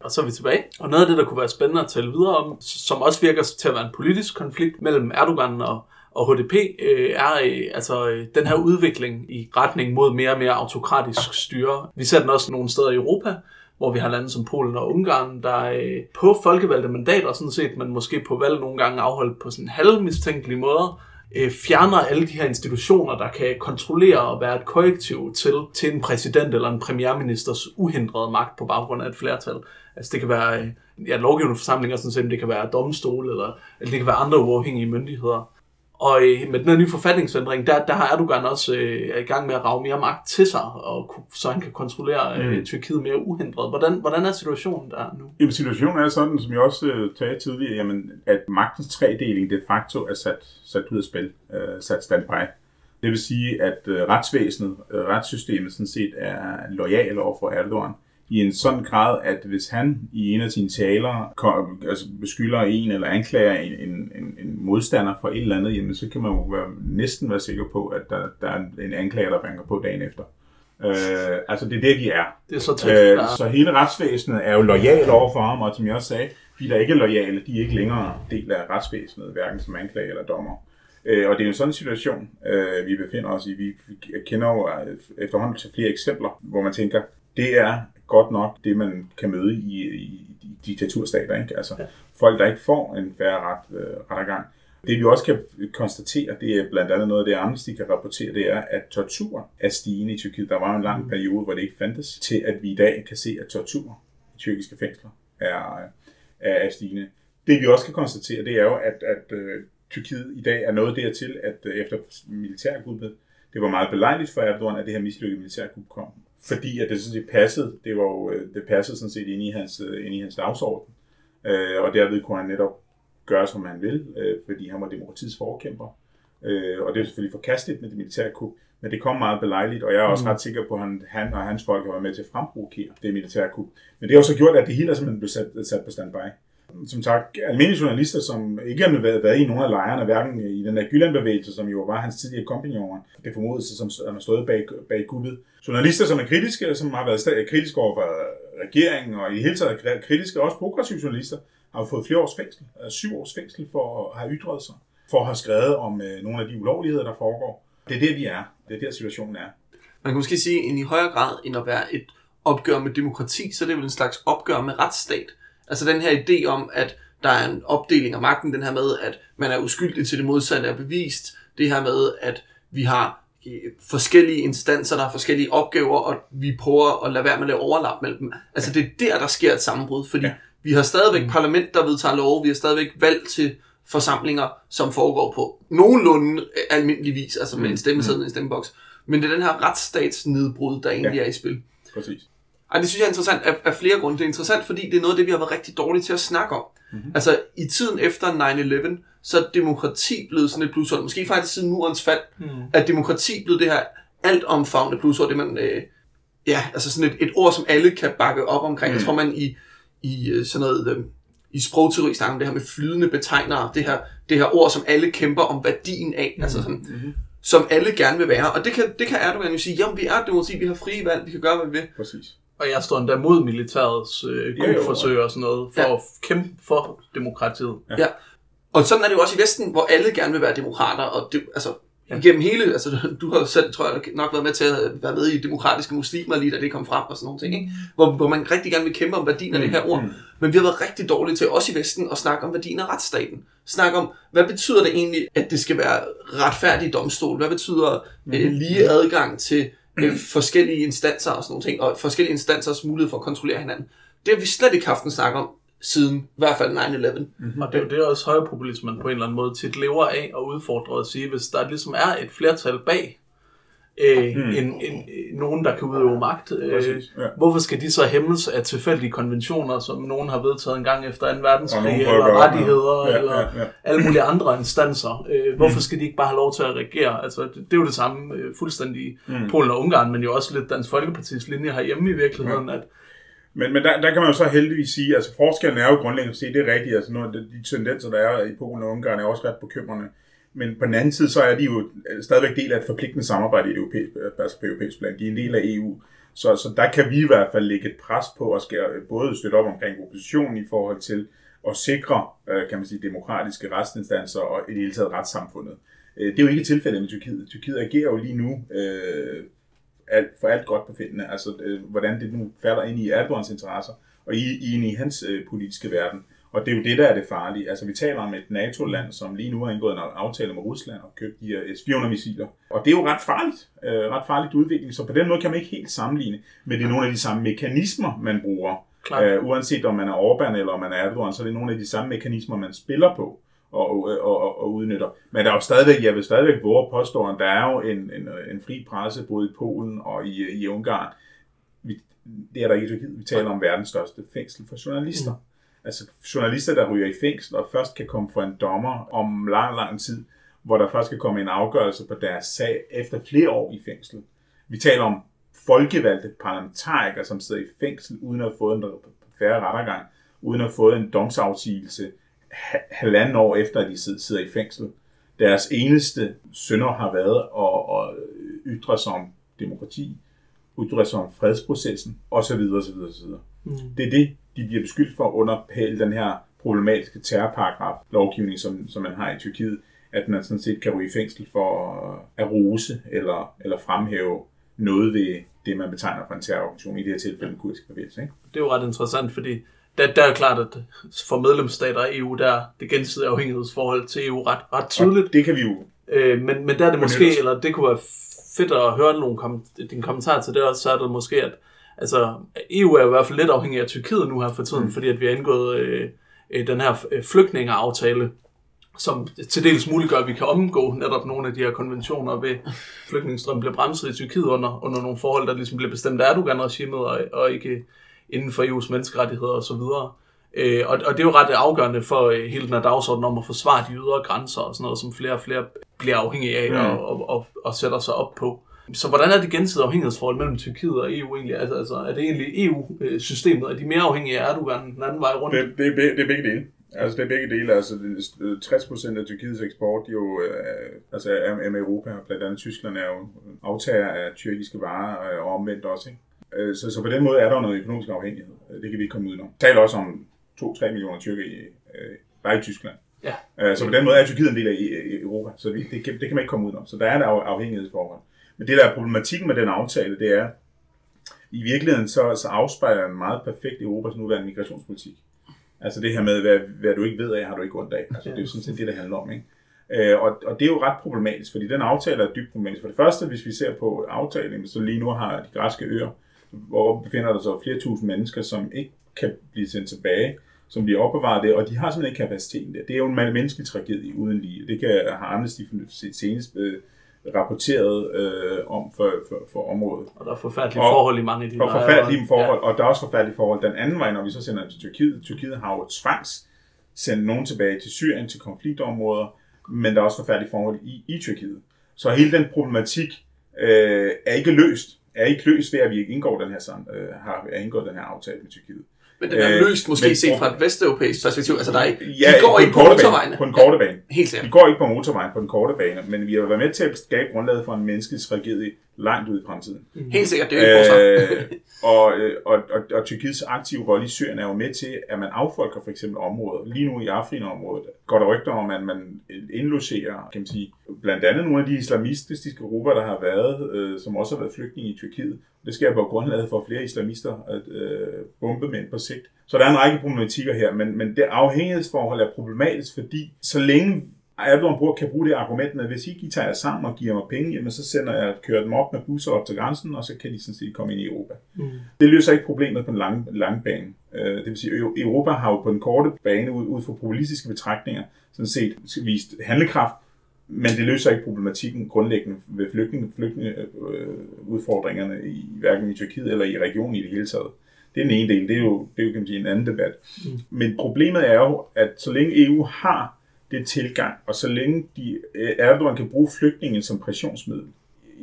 Og så er vi tilbage. Og noget af det, der kunne være spændende at tale videre om, som også virker til at være en politisk konflikt mellem Erdogan og, og HDP, øh, er øh, altså øh, den her udvikling i retning mod mere og mere autokratisk styre. Vi ser den også nogle steder i Europa, hvor vi har lande som Polen og Ungarn, der øh, på folkevalgte mandater, sådan set, men måske på valg nogle gange afholdt på sådan halvmistænkelige måder, øh, fjerner alle de her institutioner, der kan kontrollere og være et korrektiv til, til en præsident eller en premierministers uhindrede magt på baggrund af et flertal. Altså det kan være øh, ja, lovgivende forsamlinger, sådan set, det kan være domstole, eller, eller det kan være andre uafhængige myndigheder. Og øh, med den her nye forfatningsændring, der, der har Erdogan også øh, i gang med at rave mere magt til sig, og, så han kan kontrollere øh, mm. Tyrkiet mere uhindret. Hvordan, hvordan er situationen der nu? Jamen, situationen er sådan, som jeg også øh, talte tidligere, jamen, at magtens tredeling de facto er sat, sat ud af spil, øh, sat standby. Det vil sige, at øh, retsvæsenet, øh, retssystemet sådan set er lojal over for Erdogan i en sådan grad, at hvis han i en af sine taler kom, altså beskylder en eller anklager en, en, en, en modstander for et eller andet, jamen, så kan man jo være, næsten være sikker på, at der, der er en anklager, der banker på dagen efter. Øh, altså det er det, de er. Det er så tæt, øh, Så hele retsvæsenet er jo lojal over for ham, og som jeg også sagde, de der ikke er lojale, de er ikke længere del af retsvæsenet, hverken som anklager eller dommer. Øh, og det er jo sådan en situation, øh, vi befinder os i. Vi kender jo øh, efterhånden til flere eksempler, hvor man tænker, det er godt nok det, man kan møde i, i, i diktaturstater. Ikke? Altså, ja. Folk, der ikke får en færre ret, øh, rettergang. Det vi også kan konstatere, det er blandt andet noget af det, Amnesty kan rapportere, det er, at tortur er stigende i Tyrkiet. Der var en lang mm. periode, hvor det ikke fandtes, til at vi i dag kan se, at tortur i tyrkiske fængsler er, er stigende. Det vi også kan konstatere, det er jo, at, at uh, Tyrkiet i dag er nået dertil, at uh, efter militærkuppet, det var meget belejligt for Erdogan, at det her mislykkede militærkup kom fordi at det sådan set passede, det, var jo, øh, det passede sådan set ind i hans, øh, ind i hans dagsorden. Øh, og derved kunne han netop gøre, som han vil, øh, fordi han var demokratiets forkæmper. Øh, og det er selvfølgelig forkasteligt med det militære kup, men det kom meget belejligt, og jeg er også mm. ret sikker på, at han, han og hans folk har været med til at fremprovokere det militære kup. Men det har også gjort, at det hele er simpelthen blevet sat, sat på standby. Som sagt, almindelige journalister, som ikke har været, været i nogle af lejrene, hverken i den der Gylland-bevægelse, som jo var hans tidligere kompagnoner, det formodes, som har stået bag, bag kuppet. Journalister, som er kritiske, som har været kritiske over for regeringen, og i det hele taget kritiske, også progressive journalister, har fået flere års fængsel, øh, syv års fængsel for at have ytret sig, for at have skrevet om øh, nogle af de ulovligheder, der foregår. Det er det, vi er. Det er der, situationen er. Man kan måske sige, at i højere grad end at være et opgør med demokrati, så er det vel en slags opgør med retsstat. Altså den her idé om, at der er en opdeling af magten, den her med, at man er uskyldig til det modsatte er bevist, det her med, at vi har øh, forskellige instanser, der har forskellige opgaver, og vi prøver at lade være med at lave overlap mellem dem. Altså det er der, der sker et sammenbrud, fordi ja. vi har stadigvæk mm. parlament, der vedtager lov, vi har stadigvæk valg til forsamlinger, som foregår på nogenlunde almindelig vis, altså med mm. en stemmeseddel mm. en stemmeboks. Men det er den her retsstatsnedbrud, der egentlig ja. er i spil. Præcis. Ej, det synes jeg er interessant af, af flere grunde. Det er interessant, fordi det er noget af det, vi har været rigtig dårlige til at snakke om. Mm-hmm. Altså, i tiden efter 9-11, så er demokrati blevet sådan et plusord. Måske faktisk siden murens fald, mm. at demokrati blev det her altomfavnende plusord. Det man, øh, ja, altså sådan et, et ord, som alle kan bakke op omkring. Mm. Jeg tror, man i, i øh, sådan noget... Øh, i sprogteori snakker om det her med flydende betegnere, det her, det her ord, som alle kæmper om værdien af, mm. altså sådan, mm-hmm. som alle gerne vil være. Og det kan, det kan Erdogan jo sige, jamen vi er demokrati, vi har frie valg, vi kan gøre, hvad vi vil. Præcis. Og jeg står endda mod militærets øh, forsøg og sådan noget, for ja. at kæmpe for demokratiet. Ja. ja. Og sådan er det jo også i Vesten, hvor alle gerne vil være demokrater, og det, altså, ja. gennem hele, altså du har selv, tror jeg, nok været med til at være med i demokratiske muslimer lige da det kom frem og sådan nogle ting, ikke? Hvor, hvor man rigtig gerne vil kæmpe om værdien af mm. det her ord. Mm. Men vi har været rigtig dårlige til, også i Vesten, at snakke om værdien af retsstaten. Snakke om, hvad betyder det egentlig, at det skal være retfærdig domstol? Hvad betyder mm. øh, lige adgang til øh, forskellige instanser og sådan nogle ting, og forskellige instansers mulighed for at kontrollere hinanden. Det har vi slet ikke haft en snak om siden i hvert fald 9-11. Mm-hmm. Og det er jo det også højrepopulismen på en eller anden måde tit lever af og udfordrer at sige, hvis der ligesom er et flertal bag øh, mm. en, en, nogen, der kan udøve magt. Øh, ja. Hvorfor skal de så hæmmes af tilfældige konventioner, som nogen har vedtaget en gang efter 2. verdenskrig, eller rettigheder, ja, eller ja, ja. alle mulige andre instanser? Øh, hvorfor mm. skal de ikke bare have lov til at regere? Altså, det, det er jo det samme øh, fuldstændig mm. Polen og Ungarn, men jo også lidt Dansk Folkepartis linje herhjemme i virkeligheden, ja. at men, men der, der kan man jo så heldigvis sige, altså forskellen er jo grundlæggende at se, det er rigtigt, altså nogle af de, de tendenser, der er i Polen og Ungarn, er også ret bekymrende. Men på den anden side, så er de jo øh, stadigvæk del af et forpligtende samarbejde i europæisk, øh, altså på europæisk plan. De er en del af EU. Så, så der kan vi i hvert fald lægge et pres på at skal både støtte op omkring oppositionen i forhold til at sikre, øh, kan man sige, demokratiske retsinstanser og i det hele taget retssamfundet. Det er jo ikke tilfældet med Tyrkiet. Tyrkiet agerer jo lige nu øh, alt, for alt godt befindende. Altså, øh, hvordan det nu falder ind i Erdogans interesser og i, i, i hans øh, politiske verden. Og det er jo det, der er det farlige. Altså, vi taler om et NATO-land, som lige nu har indgået en aftale med Rusland og købt de her S-400-missiler. Og det er jo ret farligt. Øh, ret farligt udvikling. Så på den måde kan man ikke helt sammenligne. Men det er nogle af de samme mekanismer, man bruger. Øh, uanset om man er Orbán eller om man er Erdogan, så er det nogle af de samme mekanismer, man spiller på og, og, og, og udnytter. Men der er jo stadigvæk, jeg vil stadigvæk våge at påstå, at der er jo en, en, en fri presse både i Polen og i, i Ungarn. Vi, det er der ikke i. Vi taler om verdens største fængsel for journalister. Mm. Altså journalister, der ryger i fængsel og først kan komme for en dommer om lang, lang tid, hvor der først kan komme en afgørelse på deres sag efter flere år i fængsel. Vi taler om folkevalgte parlamentarikere, som sidder i fængsel uden at have fået en færre rettergang, uden at have fået en domsafsigelse halvanden år efter, at de sidder i fængsel. Deres eneste synder har været at, at ytre sig om demokrati, ytre sig om fredsprocessen, osv. osv., osv. Mm. Det er det, de bliver beskyldt for under pæl den her problematiske terrorparagraf lovgivning, som, som man har i Tyrkiet, at man sådan set kan ryge i fængsel for at rose eller, eller fremhæve noget ved det, man betegner for en terrororganisation, i det her tilfælde en kurdisk bevægelse. Ikke? Det er jo ret interessant, fordi der, der er klart, at for medlemsstater af EU, der er det gensidige afhængighedsforhold til EU ret, ret tydeligt. Og det kan vi jo... Øh, men, men der er det måske, eller det kunne være fedt at høre nogle kom, din kommentar til det, og så er det måske, at altså, EU er i hvert fald lidt afhængig af Tyrkiet nu her for tiden, mm. fordi at vi har indgået øh, øh, den her øh, flygtningeaftale, som til dels muliggør, at vi kan omgå netop nogle af de her konventioner ved *laughs* flygtningestrøm bliver bremset i Tyrkiet under, under nogle forhold, der ligesom bliver bestemt af Erdogan-regimet og, og ikke inden for EU's menneskerettigheder osv. Øh, og, og det er jo ret afgørende for øh, hele den her dagsorden om at forsvare de ydre grænser og sådan noget, som flere og flere bliver afhængige af Mm. og, og, og, og sætter sig op på. Så hvordan er det gensidige afhængighedsforhold mellem Tyrkiet og EU egentlig? Altså, altså er det egentlig EU-systemet? Er de mere afhængige af Erdogan den anden vej rundt? Det, det, er, det er begge dele. Altså, det er begge dele. Altså, det- øh, 60 procent af Tyrkiets eksport jo, øh, altså, er, med Europa. Blandt andet Tyskland er jo aftager af tyrkiske varer øh, og omvendt også. Ikke? Øh, Så, så på den måde er der noget økonomisk afhængighed. Øh, Det kan vi ikke komme udenom. Vi taler også om 2-3 millioner tyrker i, øh, bare i Tyskland. Ja. Øh, Så på den måde er Tyrkiet en del af i- i Europa, så vi, det, kan, det kan man ikke komme udenom. Så der er et af- afhængighedsforhold. Men det, der er problematikken med den aftale, det er, i virkeligheden så, så afspejler den meget perfekt Europas nuværende migrationspolitik. Altså det her med, hvad, hvad du ikke ved af, har du ikke ondt af. Altså, det er jo sådan set det, det handler om. Ikke? Øh, og, og det er jo ret problematisk, fordi den aftale er dybt problematisk. For det første, hvis vi ser på aftalen, så lige nu har de græske øer, hvor befinder der sig flere tusind mennesker, som ikke kan blive sendt tilbage, som bliver opbevaret der, og de har simpelthen ikke kapaciteten der. Det er jo en menneskelig tragedie uden lige. Det kan har Amnesty senest øh, rapporteret øh, om for, for, for området. Og der er forfærdelige Og- forhold i mange af de Og forfærdelige forhold, og der er også forfærdelige forhold den anden vej, når vi så sender dem til Tyrkiet. Tyrkiet har jo tvangs sendt nogen tilbage til Syrien, til konfliktområder, men der er også forfærdelige forhold i, i Tyrkiet. Så hele den problematik øh, er ikke løst. Er ikke løst ved, at vi ikke indgår den her, sam- øh, har er indgået den her aftale med Tyrkiet. Men den er Øh, løst måske men- set fra et vesteuropæisk perspektiv. Altså, der er ikke, Ja, de går på ikke på. Bane, på den korte bane. Helt Vi sikkert. går ikke på motorvejen på den korte bane, men vi har været med til at skabe grundlaget for en menneskelig tragedie langt ud i fremtiden. Helt sikkert, det er jo. Øh, *laughs* og, øh, og, og, og Tyrkiets aktive rolle i Syrien er jo med til, at man affolker for eksempel områder. Lige nu i Afrin-området går der rygter om, at man indlogerer, kan man sige, blandt andet nogle af de islamistiske grupper, der har været, øh, som også har været flygtninge i Tyrkiet. Det sker på grundlaget for flere islamister at øh, bombe mænd på sigt. Så der er en række problematikker her, men, men det afhængighedsforhold er problematisk, fordi så længe Erdogan bruger, kan bruge det argument med, hvis I tager jer sammen og giver mig penge, jamen så sender jeg, kører dem op med busser op til grænsen, og så kan de sådan set komme ind i Europa. Mm. Det løser ikke problemet på den lange, lange bane. Øh, det vil sige, at Europa har jo på den korte bane ud, ud fra populistiske betragtninger sådan set vist handlekraft, men det løser ikke problematikken grundlæggende ved flygtninge, flygtninge øh, udfordringerne i hverken i Tyrkiet eller i regionen i det hele taget. Det er den ene del, det er jo, det er jo kan man sige, en anden debat. Mm. Men problemet er jo, at så længe EU har det tilgang, og så længe de, øh, Erdogan kan bruge flygtningen som pressionsmiddel,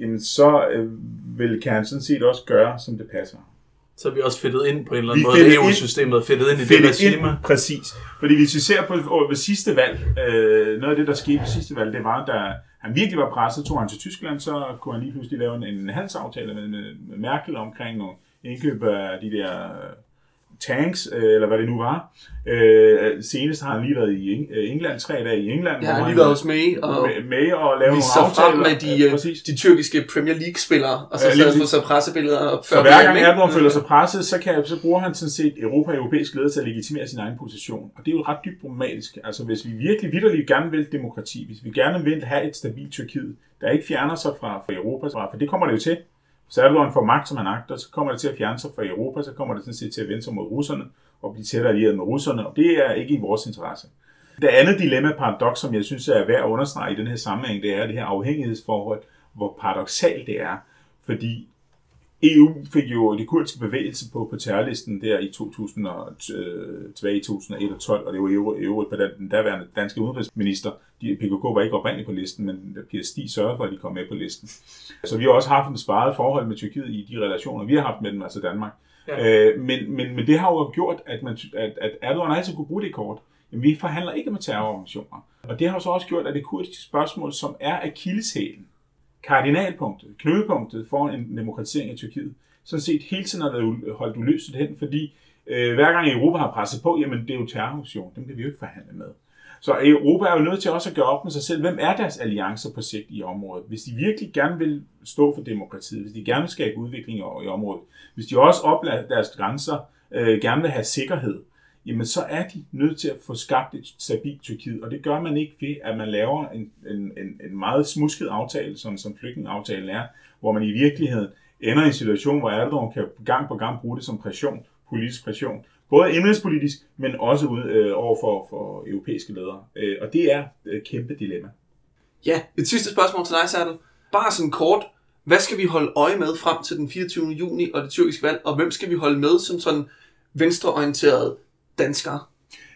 jamen så øh, vil, kan han sådan set også gøre, som det passer. Så er vi også fedtet ind på en eller Vi anden måde. fedtet ind- EU-systemet er fedtet ind i det regime. ind, præcis. Fordi hvis vi ser på ved sidste valg, øh, noget af det, der skete ved sidste valg, det var, da han virkelig var presset, tog han til Tyskland, så kunne han lige pludselig lave en, en handelsaftale med, med, Merkel omkring nogle indkøb af de der øh, tanks, øh, eller hvad det nu var. Øh, senest har han lige været i Eng- øh, England, tre dage i England. Jeg har hvor lige han været hos May og med, med og lave vi nogle så aftaler. frem med de, Ja, øh, præcis. de tyrkiske Premier League-spillere, og så Ja, lige sad så pressebilleder op Så hver gang? Erdogan føler sig presset, så, kan, så bruger han sådan set Europa og europæisk ledelse til at legitimere sin egen position. Og det er jo ret dybt problematisk. Altså hvis vi virkelig vidderligt gerne vil demokrati, hvis vi gerne vil have et stabilt Tyrkiet, der ikke fjerner sig fra, fra Europa, for det kommer det jo til. Så Erdogan får magt, som han agter, så kommer det til at fjerne sig fra Europa, så kommer det sådan set til at vende sig mod russerne og blive tættere allieret med russerne, og det er ikke i vores interesse. Det andet dilemma paradoks, som jeg synes er værd at understrege i den her sammenhæng, det er det her afhængighedsforhold, hvor paradoxalt det er. Fordi EU fik jo det kurdiske bevægelse på, på terrorlisten der i 2000 og, øh, tilbage i 2001 og 12, og det var jo øvrigt på den, daværende danske udenrigsminister. De, PKK var ikke oprindeligt på listen, men Stig sørgede for, at de kom med på listen. Så vi har også haft en sparet forhold med Tyrkiet i de relationer, vi har haft med dem, altså Danmark. Ja. Øh, men, men, men det har jo gjort, at, man, at, at Erdogan altid kunne bruge det kort. Men vi forhandler ikke med terrororganisationer. Og det har jo så også gjort, at det kurdiske spørgsmål, som er akilleshælen, kardinalpunktet, knudepunktet for en demokratisering af Tyrkiet, sådan set hele tiden har været holdt uløseligt hen, fordi øh, hver gang Europa har presset på, jamen det er jo terrororganisationer, dem kan vi jo ikke forhandle med. Så Europa er jo nødt til også at gøre op med sig selv, hvem er deres alliancer på sigt i området? Hvis de virkelig gerne vil stå for demokratiet, hvis de gerne vil skabe udvikling i, området, hvis de også oplader deres grænser, øh, gerne vil have sikkerhed, jamen så er de nødt til at få skabt et stabilt Tyrkiet, og det gør man ikke ved, at man laver en, en, en, en meget smusket aftale, sådan som flygtningeaftalen er, hvor man i virkeligheden ender i en situation, hvor Erdogan kan gang på gang bruge det som pression, politisk pression, både indrigspolitisk, men også ud, øh, over for, for europæiske ledere. Øh, og det er et kæmpe dilemma. Ja, et sidste spørgsmål til dig, Serdal. Bare sådan kort. Hvad skal vi holde øje med frem til den 24. juni og det tyrkiske valg, og hvem skal vi holde med som sådan venstreorienteret danskere?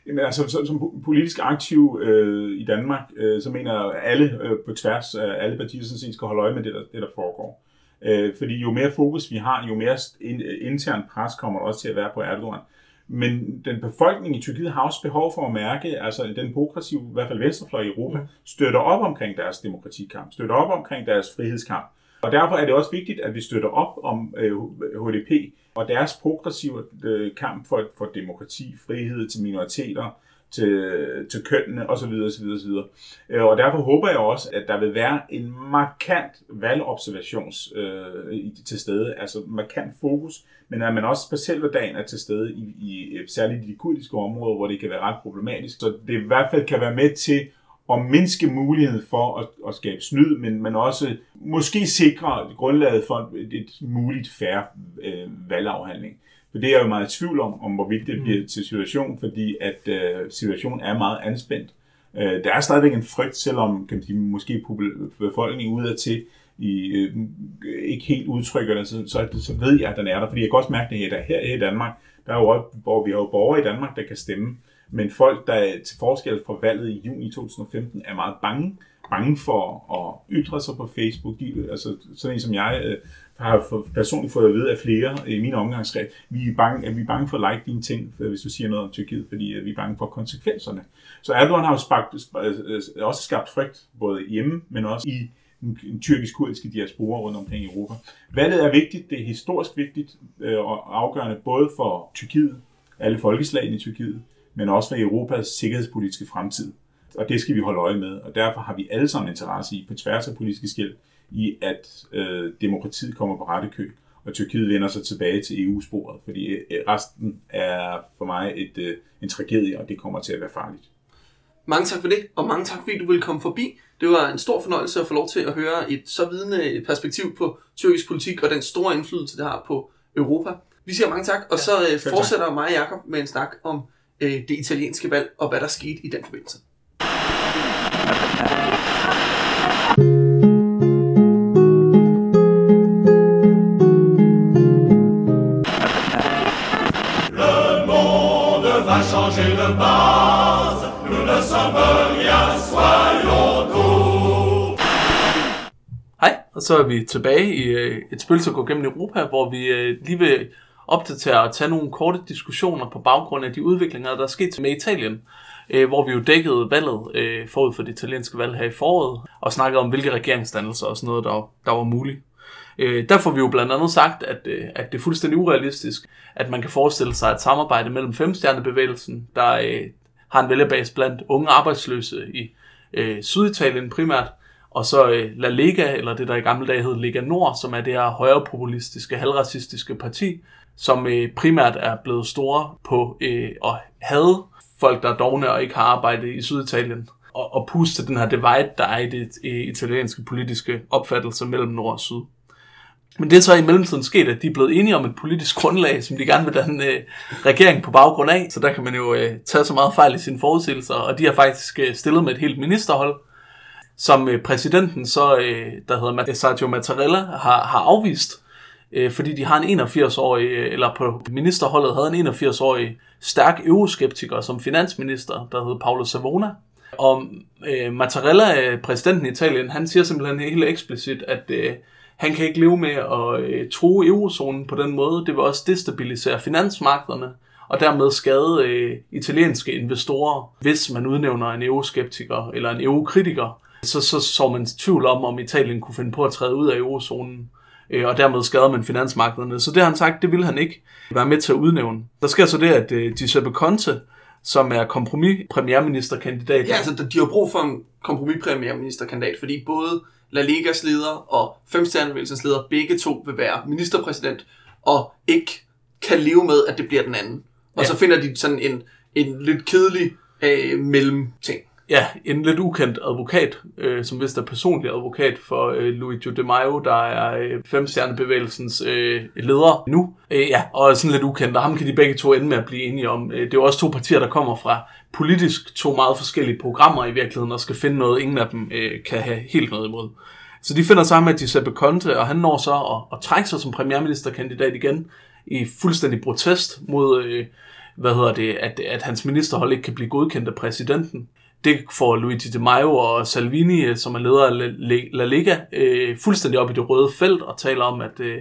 Jamen, altså, som, som politisk aktiv øh, i Danmark, øh, så mener jeg, at alle øh, på tværs af alle partier sådan set skal holde øje med det, der, det, der foregår. Øh, fordi jo mere fokus vi har, jo mere in, intern pres kommer der også til at være på Erdogan. Men den befolkning i Tyrkiet har også behov for at mærke, altså den progressive, i hvert fald venstrefløj i Europa, mm. støtter op omkring deres demokratikamp, støtter op omkring deres frihedskamp. Og derfor er det også vigtigt, at vi støtter op om øh, HDP og deres progressive øh, kamp for, for demokrati, frihed til minoriteter, til, til kønnene osv. osv., osv. Og derfor håber jeg også, at der vil være en markant valgobservations øh, til stede, altså markant fokus, men at man også på selve dagen er til stede i, i særligt i de kurdiske områder, hvor det kan være ret problematisk. Så det i hvert fald kan være med til at mindske muligheden for at, at skabe snyd, men, men også måske sikre grundlaget for et, et muligt færre øh, valgafhandling. For det er jeg jo meget i tvivl om, om hvorvidt det bliver til situation, fordi at øh, situationen er meget anspændt. Øh, der er stadigvæk en frygt, selvom kan man sige, måske befolkningen udad til i, øh, ikke helt udtrykker det, så, så, så ved jeg, at den er der. Fordi jeg kan også mærke det her, her i Danmark, der er jo, hvor vi har jo borgere i Danmark, der kan stemme. Men folk, der til forskel fra valget i juni 2015 er meget bange, bange for at ytre sig på Facebook. De, altså sådan en som jeg øh, har personligt fået at vide af flere i min omgangskreds, vi er bange, at vi er bange for at like dine ting, øh, hvis du siger noget om Tyrkiet, fordi øh, vi er bange for konsekvenserne. Så Erdogan har jo spagt, øh, øh, også skabt frygt, både hjemme, men også i den tyrkisk-kurdiske diaspora rundt omkring i Europa. Valget er vigtigt, det er historisk vigtigt øh, og afgørende både for Tyrkiet, alle folkeslagene i Tyrkiet, men også for Europas sikkerhedspolitiske fremtid. Og det skal vi holde øje med, og derfor har vi alle sammen interesse i, på tværs af politiske skæld, i at øh, demokratiet kommer på rette kø, og Tyrkiet vender sig tilbage til EU-sporet, fordi øh, resten er for mig et, øh, en tragedie, og det kommer til at være farligt. Mange tak for det, og mange tak fordi du ville komme forbi. Det var en stor fornøjelse at få lov til at høre et så vidende perspektiv på tyrkisk politik og den store indflydelse, det har på Europa. Vi siger mange tak, og så øh, fortsætter mig og Jacob med en snak om øh, det italienske valg og hvad der skete i den forbindelse. Le monde va changer de base, nous ne sommes rien, soyons tous. Hej, og så er vi tilbage i øh, et spil, som går gennem Europa, hvor vi øh, lige vil opdatere og tage nogle korte diskussioner på baggrund af de udviklinger, der er sket med Italien. Øh, hvor vi jo dækkede valget øh, forud for det italienske valg her i foråret, og snakkede om, hvilke regeringsdannelser og sådan noget, der, der var muligt. Øh, der får vi jo blandt andet sagt, at, øh, at det er fuldstændig urealistisk, at man kan forestille sig et samarbejde mellem femstjernebevægelsen, der øh, har en vælgerbase blandt unge arbejdsløse i øh, Syditalien primært, og så øh, La Lega, eller det der i gamle dage hed Lega Nord, som er det her højrepopulistiske, halvracistiske parti, som øh, primært er blevet store på øh, at have folk, der er dogne og ikke har arbejde i Syditalien, og, og puste den her divide, der er i det i italienske politiske opfattelse mellem nord og syd. Men det er så i mellemtiden sket, at de er blevet enige om et politisk grundlag, som de gerne vil danne øh, regering på baggrund af. Så der kan man jo øh, tage så meget fejl i sine forudsigelser, og de har faktisk øh, stillet med et helt ministerhold, som øh, præsidenten så, øh, der hedder Sergio Mattarella, har, har afvist øh, fordi de har en 81-årig, øh, eller på ministerholdet havde en 81-årig stærk euroskeptiker som finansminister, der hed Paolo Savona. Og øh, Mattarella, øh, præsidenten i Italien, han siger simpelthen helt eksplicit, at øh, han kan ikke leve med at øh, true eurozonen på den måde. Det vil også destabilisere finansmarkederne og dermed skade øh, italienske investorer, hvis man udnævner en euroskeptiker eller en eurokritiker. Så, så så man tvivl om, om Italien kunne finde på at træde ud af eurozonen øh, og dermed skader man finansmarkederne. Så det har han sagt, det vil han ikke være med til at udnævne. Der sker så det, at øh, Giuseppe Conte, som er kompromis-premierministerkandidat. Ja, altså de har brug for en kompromis-premierministerkandidat, fordi både La Ligas leder og Femstjernevægelsens leder, begge to vil være ministerpræsident, og ikke kan leve med, at det bliver den anden. Og ja. så finder de sådan en, en lidt kedelig øh, mellemting ja, en lidt ukendt advokat, øh, som vist er personlig advokat for øh, Luigi De Maio, der er øh, femstjernebevægelsens øh, leder nu. Øh, ja, og sådan lidt ukendt, og ham kan de begge to ende med at blive enige om. Øh, det er jo også to partier, der kommer fra politisk to meget forskellige programmer i virkeligheden, og skal finde noget, ingen af dem øh, kan have helt noget imod. Så de finder sammen med Giuseppe Conte, og han når så at, at trække sig som premierministerkandidat igen i fuldstændig protest mod... Øh, hvad hedder det, at, at hans ministerhold ikke kan blive godkendt af præsidenten. Det får Luigi Di Maio og Salvini, øh, som er leder af La- La Liga, øh, fuldstændig op i det røde felt og taler om, at øh,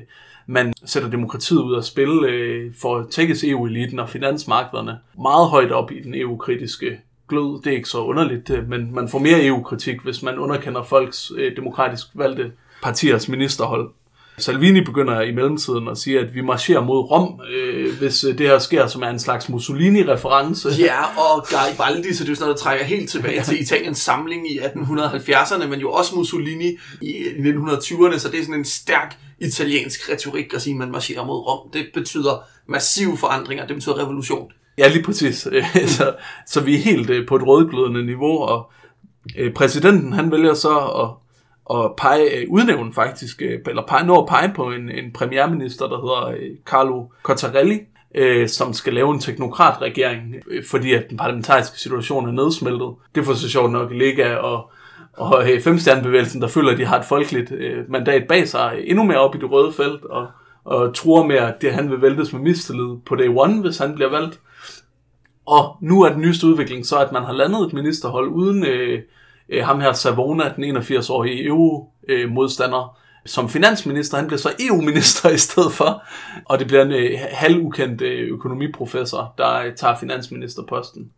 man sætter demokratiet ud af spil øh, for at tækkes EU-eliten og finansmarkederne meget højt op i den EU-kritiske glød. Det er ikke så underligt, øh, men man får mere EU-kritik, hvis man underkender folks øh, demokratisk valgte partiers ministerhold. Salvini begynder i mellemtiden at sige, at vi marcherer mod Rom, øh, hvis øh, det her sker, som er en slags Mussolini-reference. *laughs* Ja, og Garibaldi, så det er sådan noget, der trækker helt tilbage til Italiens samling i 1870'erne, men jo også Mussolini i 1920'erne, så det er sådan en stærk italiensk retorik at sige, at man marcherer mod Rom. Det betyder massive forandringer, det betyder revolution. Ja, lige præcis. *laughs* så, så vi er helt øh, på et rødglødende niveau, og øh, præsidenten han vælger så at, at pege, øh, udnævne faktisk, øh, eller pege, nå at pege på en, en premierminister, der hedder øh, Carlo Cottarelli, øh, som skal lave en teknokratregering, øh, fordi at den parlamentariske situation er nedsmeltet. Det får så sjovt nok Liga og, og øh, Femstjernebevægelsen, der føler, at de har et folkeligt øh, mandat bag sig, øh, endnu mere op i det røde felt, og, og tror med, at det, han vil væltes med mistillid på day one, hvis han bliver valgt. Og nu er den nyeste udvikling så, at man har landet et ministerhold uden øh, øh, ham her Savona, den 81-årige EU-modstander, øh, som finansminister. Han bliver så EU-minister *laughs* i stedet for. Og det bliver en øh, halvukendt øh, økonomiprofessor, der øh, tager finansministerposten.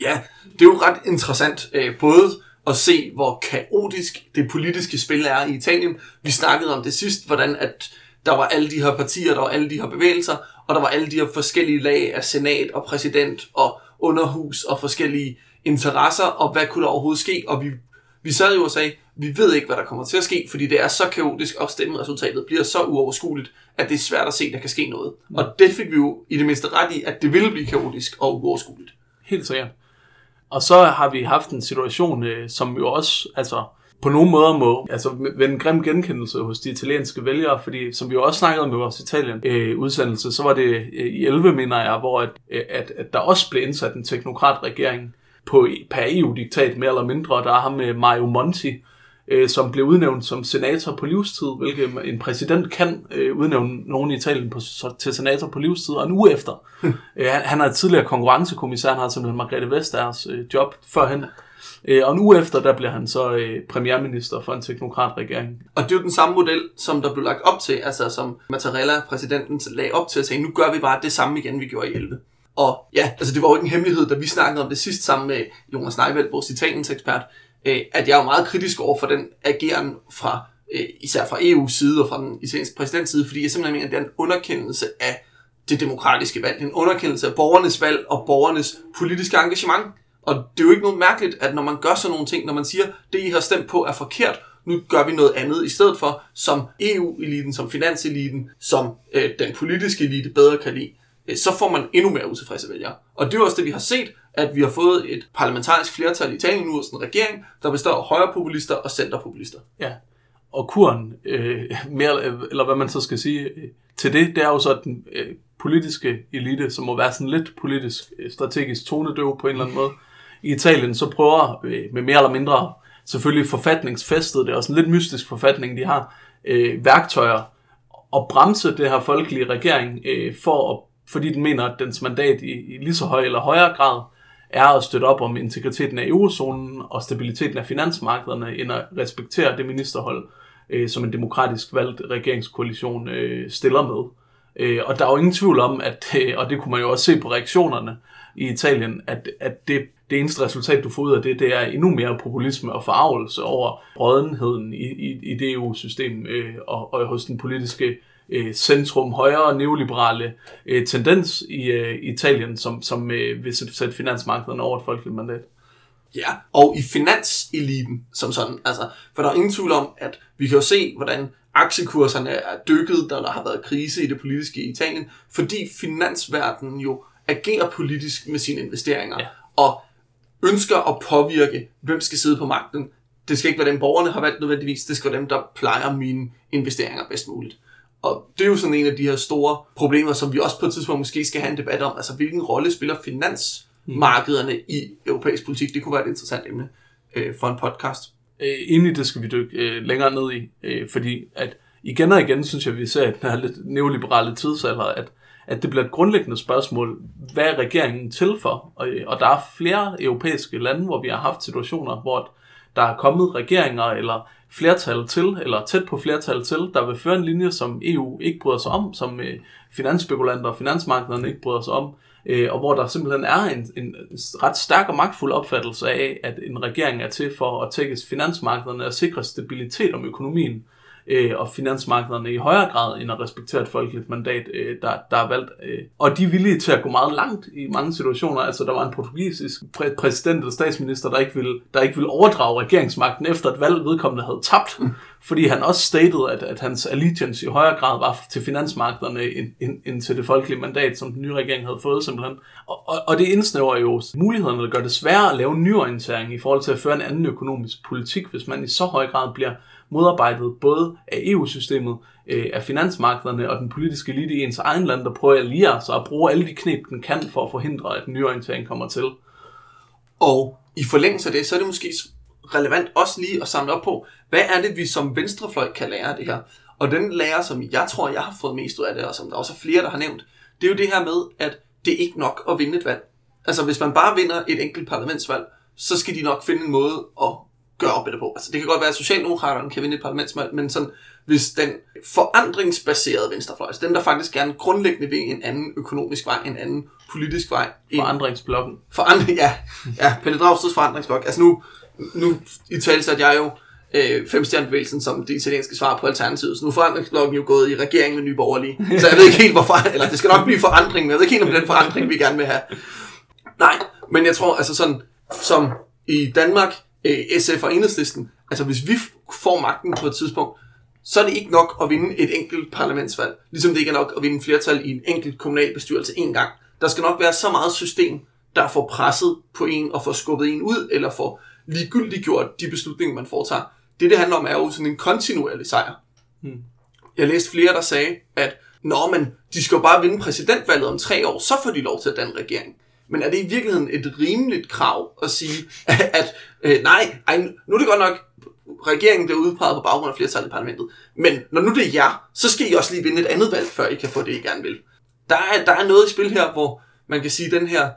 Ja, det er jo ret interessant, øh, både at se, hvor kaotisk det politiske spil er i Italien. Vi snakkede om det sidst, hvordan at der var alle de her partier, der var alle de her bevægelser, og der var alle de her forskellige lag af senat og præsident og underhus og forskellige interesser, og hvad kunne der overhovedet ske, og vi, vi sad jo og sagde, vi ved ikke, hvad der kommer til at ske, fordi det er så kaotisk, og stemmeresultatet bliver så uoverskueligt, at det er svært at se, at der kan ske noget. Mm. Og det fik vi jo i det mindste ret i, at det ville blive kaotisk og uoverskueligt. Helt sikkert. Og så har vi haft en situation, øh, som jo også altså, på nogle måder må altså, ved en grim genkendelse hos de italienske vælgere, fordi som vi jo også snakkede om i vores Italien-udsendelse, så var det øh, i 11, mener jeg, hvor at, at, at der også blev indsat en teknokratregering på, per EU-diktat mere eller mindre, der er ham med Mario Monti, øh, som blev udnævnt som senator på livstid, hvilket en præsident kan øh, udnævne nogen i Italien på, så, til senator på livstid, og en uge efter. *laughs* øh, han, han er tidligere konkurrencekommissær, han har simpelthen Margrethe Vestagers øh, job førhen. Øh, og en uge efter, der bliver han så øh, premierminister for en teknokratregering. Og det er jo den samme model, som der blev lagt op til, altså som Mattarella, præsidenten, lagde op til at sige, nu gør vi bare det samme igen, vi gjorde i 11. Og ja, altså det var jo ikke en hemmelighed, da vi snakkede om det sidst sammen med Jonas Neiveld, vores Italiens ekspert, øh, at jeg er meget kritisk over for den ageren fra, øh, især fra EU's side og fra den italienske præsidents side, fordi jeg simpelthen mener, at det er en underkendelse af det demokratiske valg. En underkendelse af borgernes valg og borgernes politiske engagement. Og det er jo ikke noget mærkeligt, at når man gør sådan nogle ting, når man siger, det I har stemt på er forkert, nu gør vi noget andet i stedet for, som EU-eliten, som finanseliten, som øh, den politiske elite bedre kan lide, Øh, så får man endnu mere utilfredse vælgere. Og det er også det, vi har set, at vi har fået et parlamentarisk flertal i Italien nu, en regering, der består af højrepopulister og centerpopulister. Ja, og kuren, øh, mere, eller hvad man så skal sige, øh, til det, det er jo så, den øh, politiske elite, som må være sådan lidt politisk øh, strategisk tonedøv på en eller anden måde, i Italien så prøver øh, med mere eller mindre selvfølgelig forfatningsfæstet, det er også en lidt mystisk forfatning, de har, øh, værktøjer at bremse det her folkelige regering, øh, for at, fordi den mener, at dens mandat i, i lige så høj eller højere grad er at støtte op om integriteten af eurozonen og stabiliteten af finansmarkederne, end at respektere det ministerhold, øh, som en demokratisk valgt regeringskoalition øh, stiller med. Øh, og der er jo ingen tvivl om, at, øh, og det kunne man jo også se på reaktionerne i Italien, at, at det, det eneste resultat, du får ud af det, det er endnu mere populisme og forarvelse over rådenheden i, i, i det EU-system øh, og, og hos den politiske øh, centrum højere neoliberale øh, tendens i øh, Italien, som, som øh, vil sætte finansmarkederne over et folkeligt mandat. Ja, og i finanseliten som sådan. Altså, for der er ingen tvivl om, at vi kan jo se, hvordan aktiekurserne er dykket, da der har været krise i det politiske i Italien, fordi finansverdenen jo agerer politisk med sine investeringer, ja. og ønsker at påvirke, hvem skal sidde på magten. Det skal ikke være dem, borgerne har valgt nødvendigvis, det skal være dem, der plejer mine investeringer bedst muligt. Og det er jo sådan en af de her store problemer, som vi også på et tidspunkt måske skal have en debat om. Altså, hvilken rolle spiller finansmarkederne i europæisk politik? Det kunne være et interessant emne øh, for en podcast. Øh, egentlig det skal vi dykke øh, længere ned i, øh, fordi at igen og igen synes jeg, vi ser i den her lidt neoliberale tidsalder, at, at det bliver et grundlæggende spørgsmål, hvad er regeringen til for? Og, og der er flere europæiske lande, hvor vi har haft situationer, hvor der er kommet regeringer eller flertal til, eller tæt på flertal til, der vil føre en linje, som EU ikke bryder sig om, som øh, finansspekulanter og finansmarkederne ikke bryder sig om, øh, og hvor der simpelthen er en, en ret stærk og magtfuld opfattelse af, at en regering er til for at tækkes finansmarkederne og sikre stabilitet om økonomien øh, og finansmarkederne i højere grad end at respektere et folkeligt mandat, øh, der, der er valgt. Øh. Og de er villige til at gå meget langt i mange situationer. Altså der var en portugisisk præ- præsident eller statsminister, der ikke, ville, der ikke ville overdrage regeringsmagten efter et valg, vedkommende havde tabt, fordi han også stated, at, at hans allegiance i højere grad var til finansmarkederne end, end, end til det folkelige mandat, som den nye regering havde fået simpelthen. Og, og, og det indsnæver jo mulighederne, der gør det sværere at lave en nyorientering i forhold til at føre en anden økonomisk politik, hvis man i så høj grad bliver modarbejdet både af EU-systemet, øh, af finansmarkederne og den politiske elite i ens egen land, der prøver at alliere sig og bruge alle de knep, den kan for at forhindre, at den nyorientering kommer til. Og i forlængelse af det, så er det måske relevant også lige at samle op på, hvad er det, vi som venstrefløj kan lære af det her? Og den lærer, som jeg tror, jeg har fået mest ud af det, og som der også er flere, der har nævnt, det er jo det her med, at det er ikke nok at vinde et valg. Altså, hvis man bare vinder et enkelt parlamentsvalg, så skal de nok finde en måde at gøre op med det på. Altså, det kan godt være, at Socialdemokraterne kan vinde et parlamentsvalg, men sådan, hvis den forandringsbaserede venstrefløj, altså den, der faktisk gerne grundlæggende vil en anden økonomisk vej, en anden politisk vej, en Forandringsblokken. forandring, ja, ja, Pelle Dragsteds forandringsblok. Altså nu, nu i tale at jeg jo øh, femstjernebevægelsen som det italienske svar på Alternativet. Så nu er forandringsblokken jo gået i regering med Nye Borgerlige. Så jeg ved ikke helt hvorfor, eller det skal nok blive forandring, men jeg ved ikke helt om den forandring, vi gerne vil have. Nej, men jeg tror altså sådan, som i Danmark, øh, SF og Enhedslisten, altså hvis vi får magten på et tidspunkt, så er det ikke nok at vinde et enkelt parlamentsvalg, ligesom det ikke er nok at vinde flertal i en enkelt kommunalbestyrelse en gang. Der skal nok være så meget system, der får presset på en og får skubbet en ud, eller får ligegyldigt gjort de beslutninger, man foretager. Det, det handler om, er jo sådan en kontinuerlig sejr. Hmm. Jeg læste flere, der sagde, at Nå, men de skal jo bare vinde præsidentvalget om tre år, så får de lov til at danne regering. Men er det i virkeligheden et rimeligt krav at sige, *laughs* at øh, nej, ej, nu er det godt nok, regeringen bliver udpeget på baggrund af flertallet i parlamentet, men når nu det er jer, så skal I også lige vinde et andet valg, før I kan få det, I gerne vil. Der er, der er noget i spil her, hvor man kan sige, at den her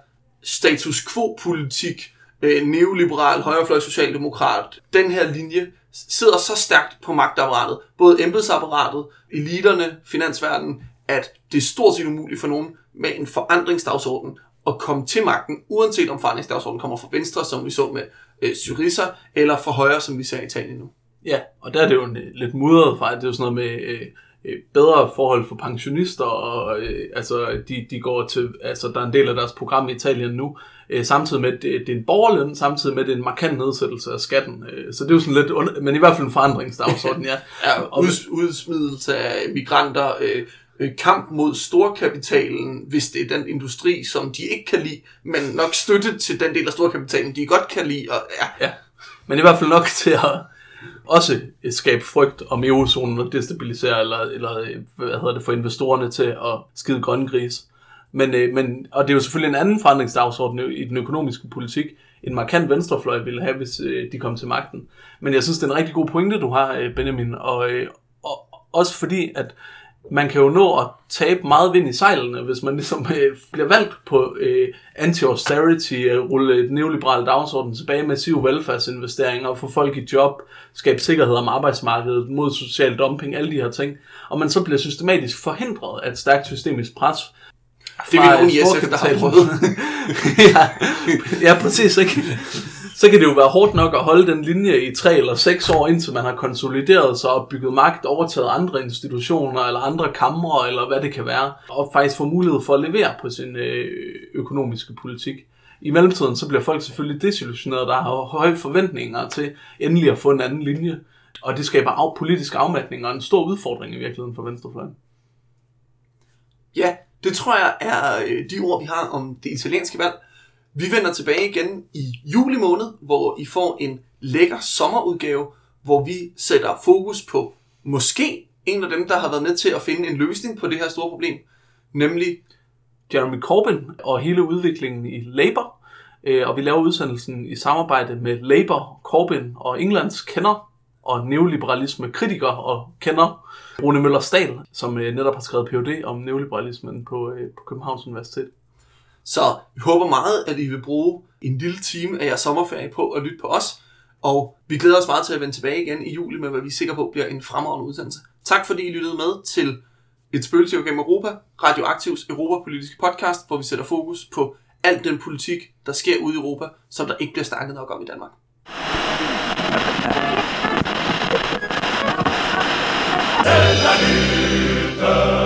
status quo-politik, øh, neoliberal, højrefløj socialdemokrat, den her linje sidder så stærkt på magtapparatet, både embedsapparatet, eliterne, finansverdenen, at det er stort set umuligt for nogen med en forandringsdagsorden at komme til magten, uanset om forandringsdagsordenen kommer fra venstre, som vi så med øh, Syriza, eller fra højre, som vi ser i Italien nu. Ja, og der er det jo en, øh, lidt mudret fra, det er jo sådan noget med øh, øh, bedre forhold for pensionister, og øh, altså, de, de går til, altså, der er en del af deres program i Italien nu, øh, samtidig med, at det, det er en borgerløn, samtidig med, at det er en markant nedsættelse af skatten. Øh, så det er jo sådan lidt, under, men i hvert fald en forandringsdagsorden, ja. *laughs* Ja, Og- ud, udsmidelse af migranter, øh, øh, kamp mod storkapitalen, hvis det er den industri, som de ikke kan lide, men nok støtte til den del af storkapitalen, de godt kan lide. Og, ja, Ja, men i hvert fald nok *laughs* til at også skabe frygt om eurozonen og destabilisere, eller, eller hvad hedder det, for investorerne til at skide grønne gris. Men, øh, men, og det er jo selvfølgelig en anden forandringsdagsorden i den økonomiske politik, en markant venstrefløj ville have, hvis øh, de kom til magten. Men jeg synes, det er en rigtig god pointe, du har, øh, Benjamin, og, øh, og også fordi, at man kan jo nå at tabe meget vind i sejlene, hvis man ligesom øh, bliver valgt på øh, anti-austerity, øh, rulle et neoliberalt dagsorden tilbage, massive velfærdsinvesteringer, få folk i job, skabe sikkerhed om arbejdsmarkedet, mod social dumping, alle de her ting. Og man så bliver systematisk forhindret af et stærkt systemisk pres. Det er vi nogen i SF, der har prøvet. *laughs* ja, ja, præcis. Ikke? Så kan det jo være hårdt nok at holde den linje i tre eller seks år, indtil man har konsolideret sig og bygget magt, overtaget andre institutioner eller andre kamre, eller hvad det kan være, og faktisk få mulighed for at levere på sin øh, økonomiske politik. I mellemtiden så bliver folk selvfølgelig desillusioneret, der har høje forventninger til endelig at få en anden linje. Og det skaber af, politisk afmatning og en stor udfordring i virkeligheden for venstrefløjen. Ja, det tror jeg er øh, de ord, vi har om det italienske valg. Vi vender tilbage igen i juli måned, hvor I får en lækker sommerudgave, hvor vi sætter fokus på måske en af dem, der har været med til at finde en løsning på det her store problem, nemlig Jeremy Corbyn og hele udviklingen i Labour. Øh, og vi laver udsendelsen i samarbejde med Labour, Corbyn og Englands kender. og neoliberalisme kritiker og kender Rune Møller Stahl, som øh, netop har skrevet Ph.D. om neoliberalismen på, øh, på Københavns Universitet. Så vi håber meget, at I vil bruge en lille time af jeres sommerferie på at lytte på os. Og vi glæder os meget til at vende tilbage igen i juli med, hvad vi er sikre på bliver en fremragende udsendelse. Tak fordi I lyttede med til et spøgelse gennem Europa, Radioaktivs europapolitiske podcast, hvor vi sætter fokus på al den politik, der sker ude i Europa, som der ikke bliver snakket nok om i Danmark. C'est